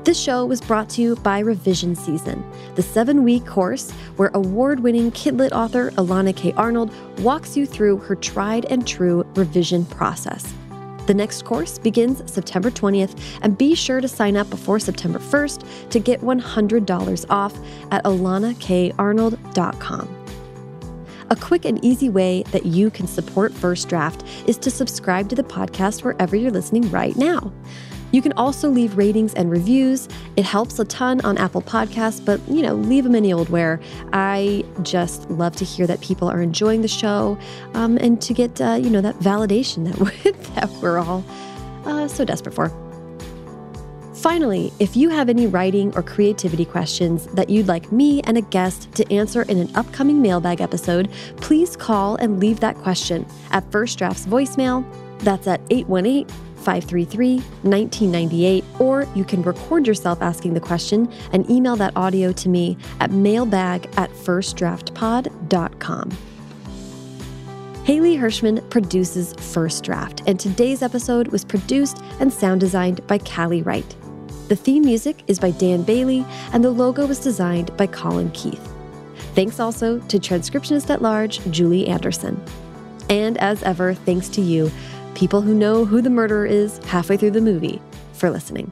This show was brought to you by Revision Season, the seven week course where award winning Kidlit author Elana K. Arnold walks you through her tried and true revision process. The next course begins September 20th, and be sure to sign up before September 1st to get $100 off at elanakarnold.com. A quick and easy way that you can support First Draft is to subscribe to the podcast wherever you're listening right now. You can also leave ratings and reviews. It helps a ton on Apple Podcasts, but you know, leave them any old where. I just love to hear that people are enjoying the show, um, and to get uh, you know that validation that we're, that we're all uh, so desperate for. Finally, if you have any writing or creativity questions that you'd like me and a guest to answer in an upcoming mailbag episode, please call and leave that question at First Draft's voicemail. That's at 818 533 1998, or you can record yourself asking the question and email that audio to me at mailbag at firstdraftpod.com. Haley Hirschman produces First Draft, and today's episode was produced and sound designed by Callie Wright. The theme music is by Dan Bailey, and the logo was designed by Colin Keith. Thanks also to transcriptionist at large, Julie Anderson. And as ever, thanks to you, people who know who the murderer is halfway through the movie, for listening.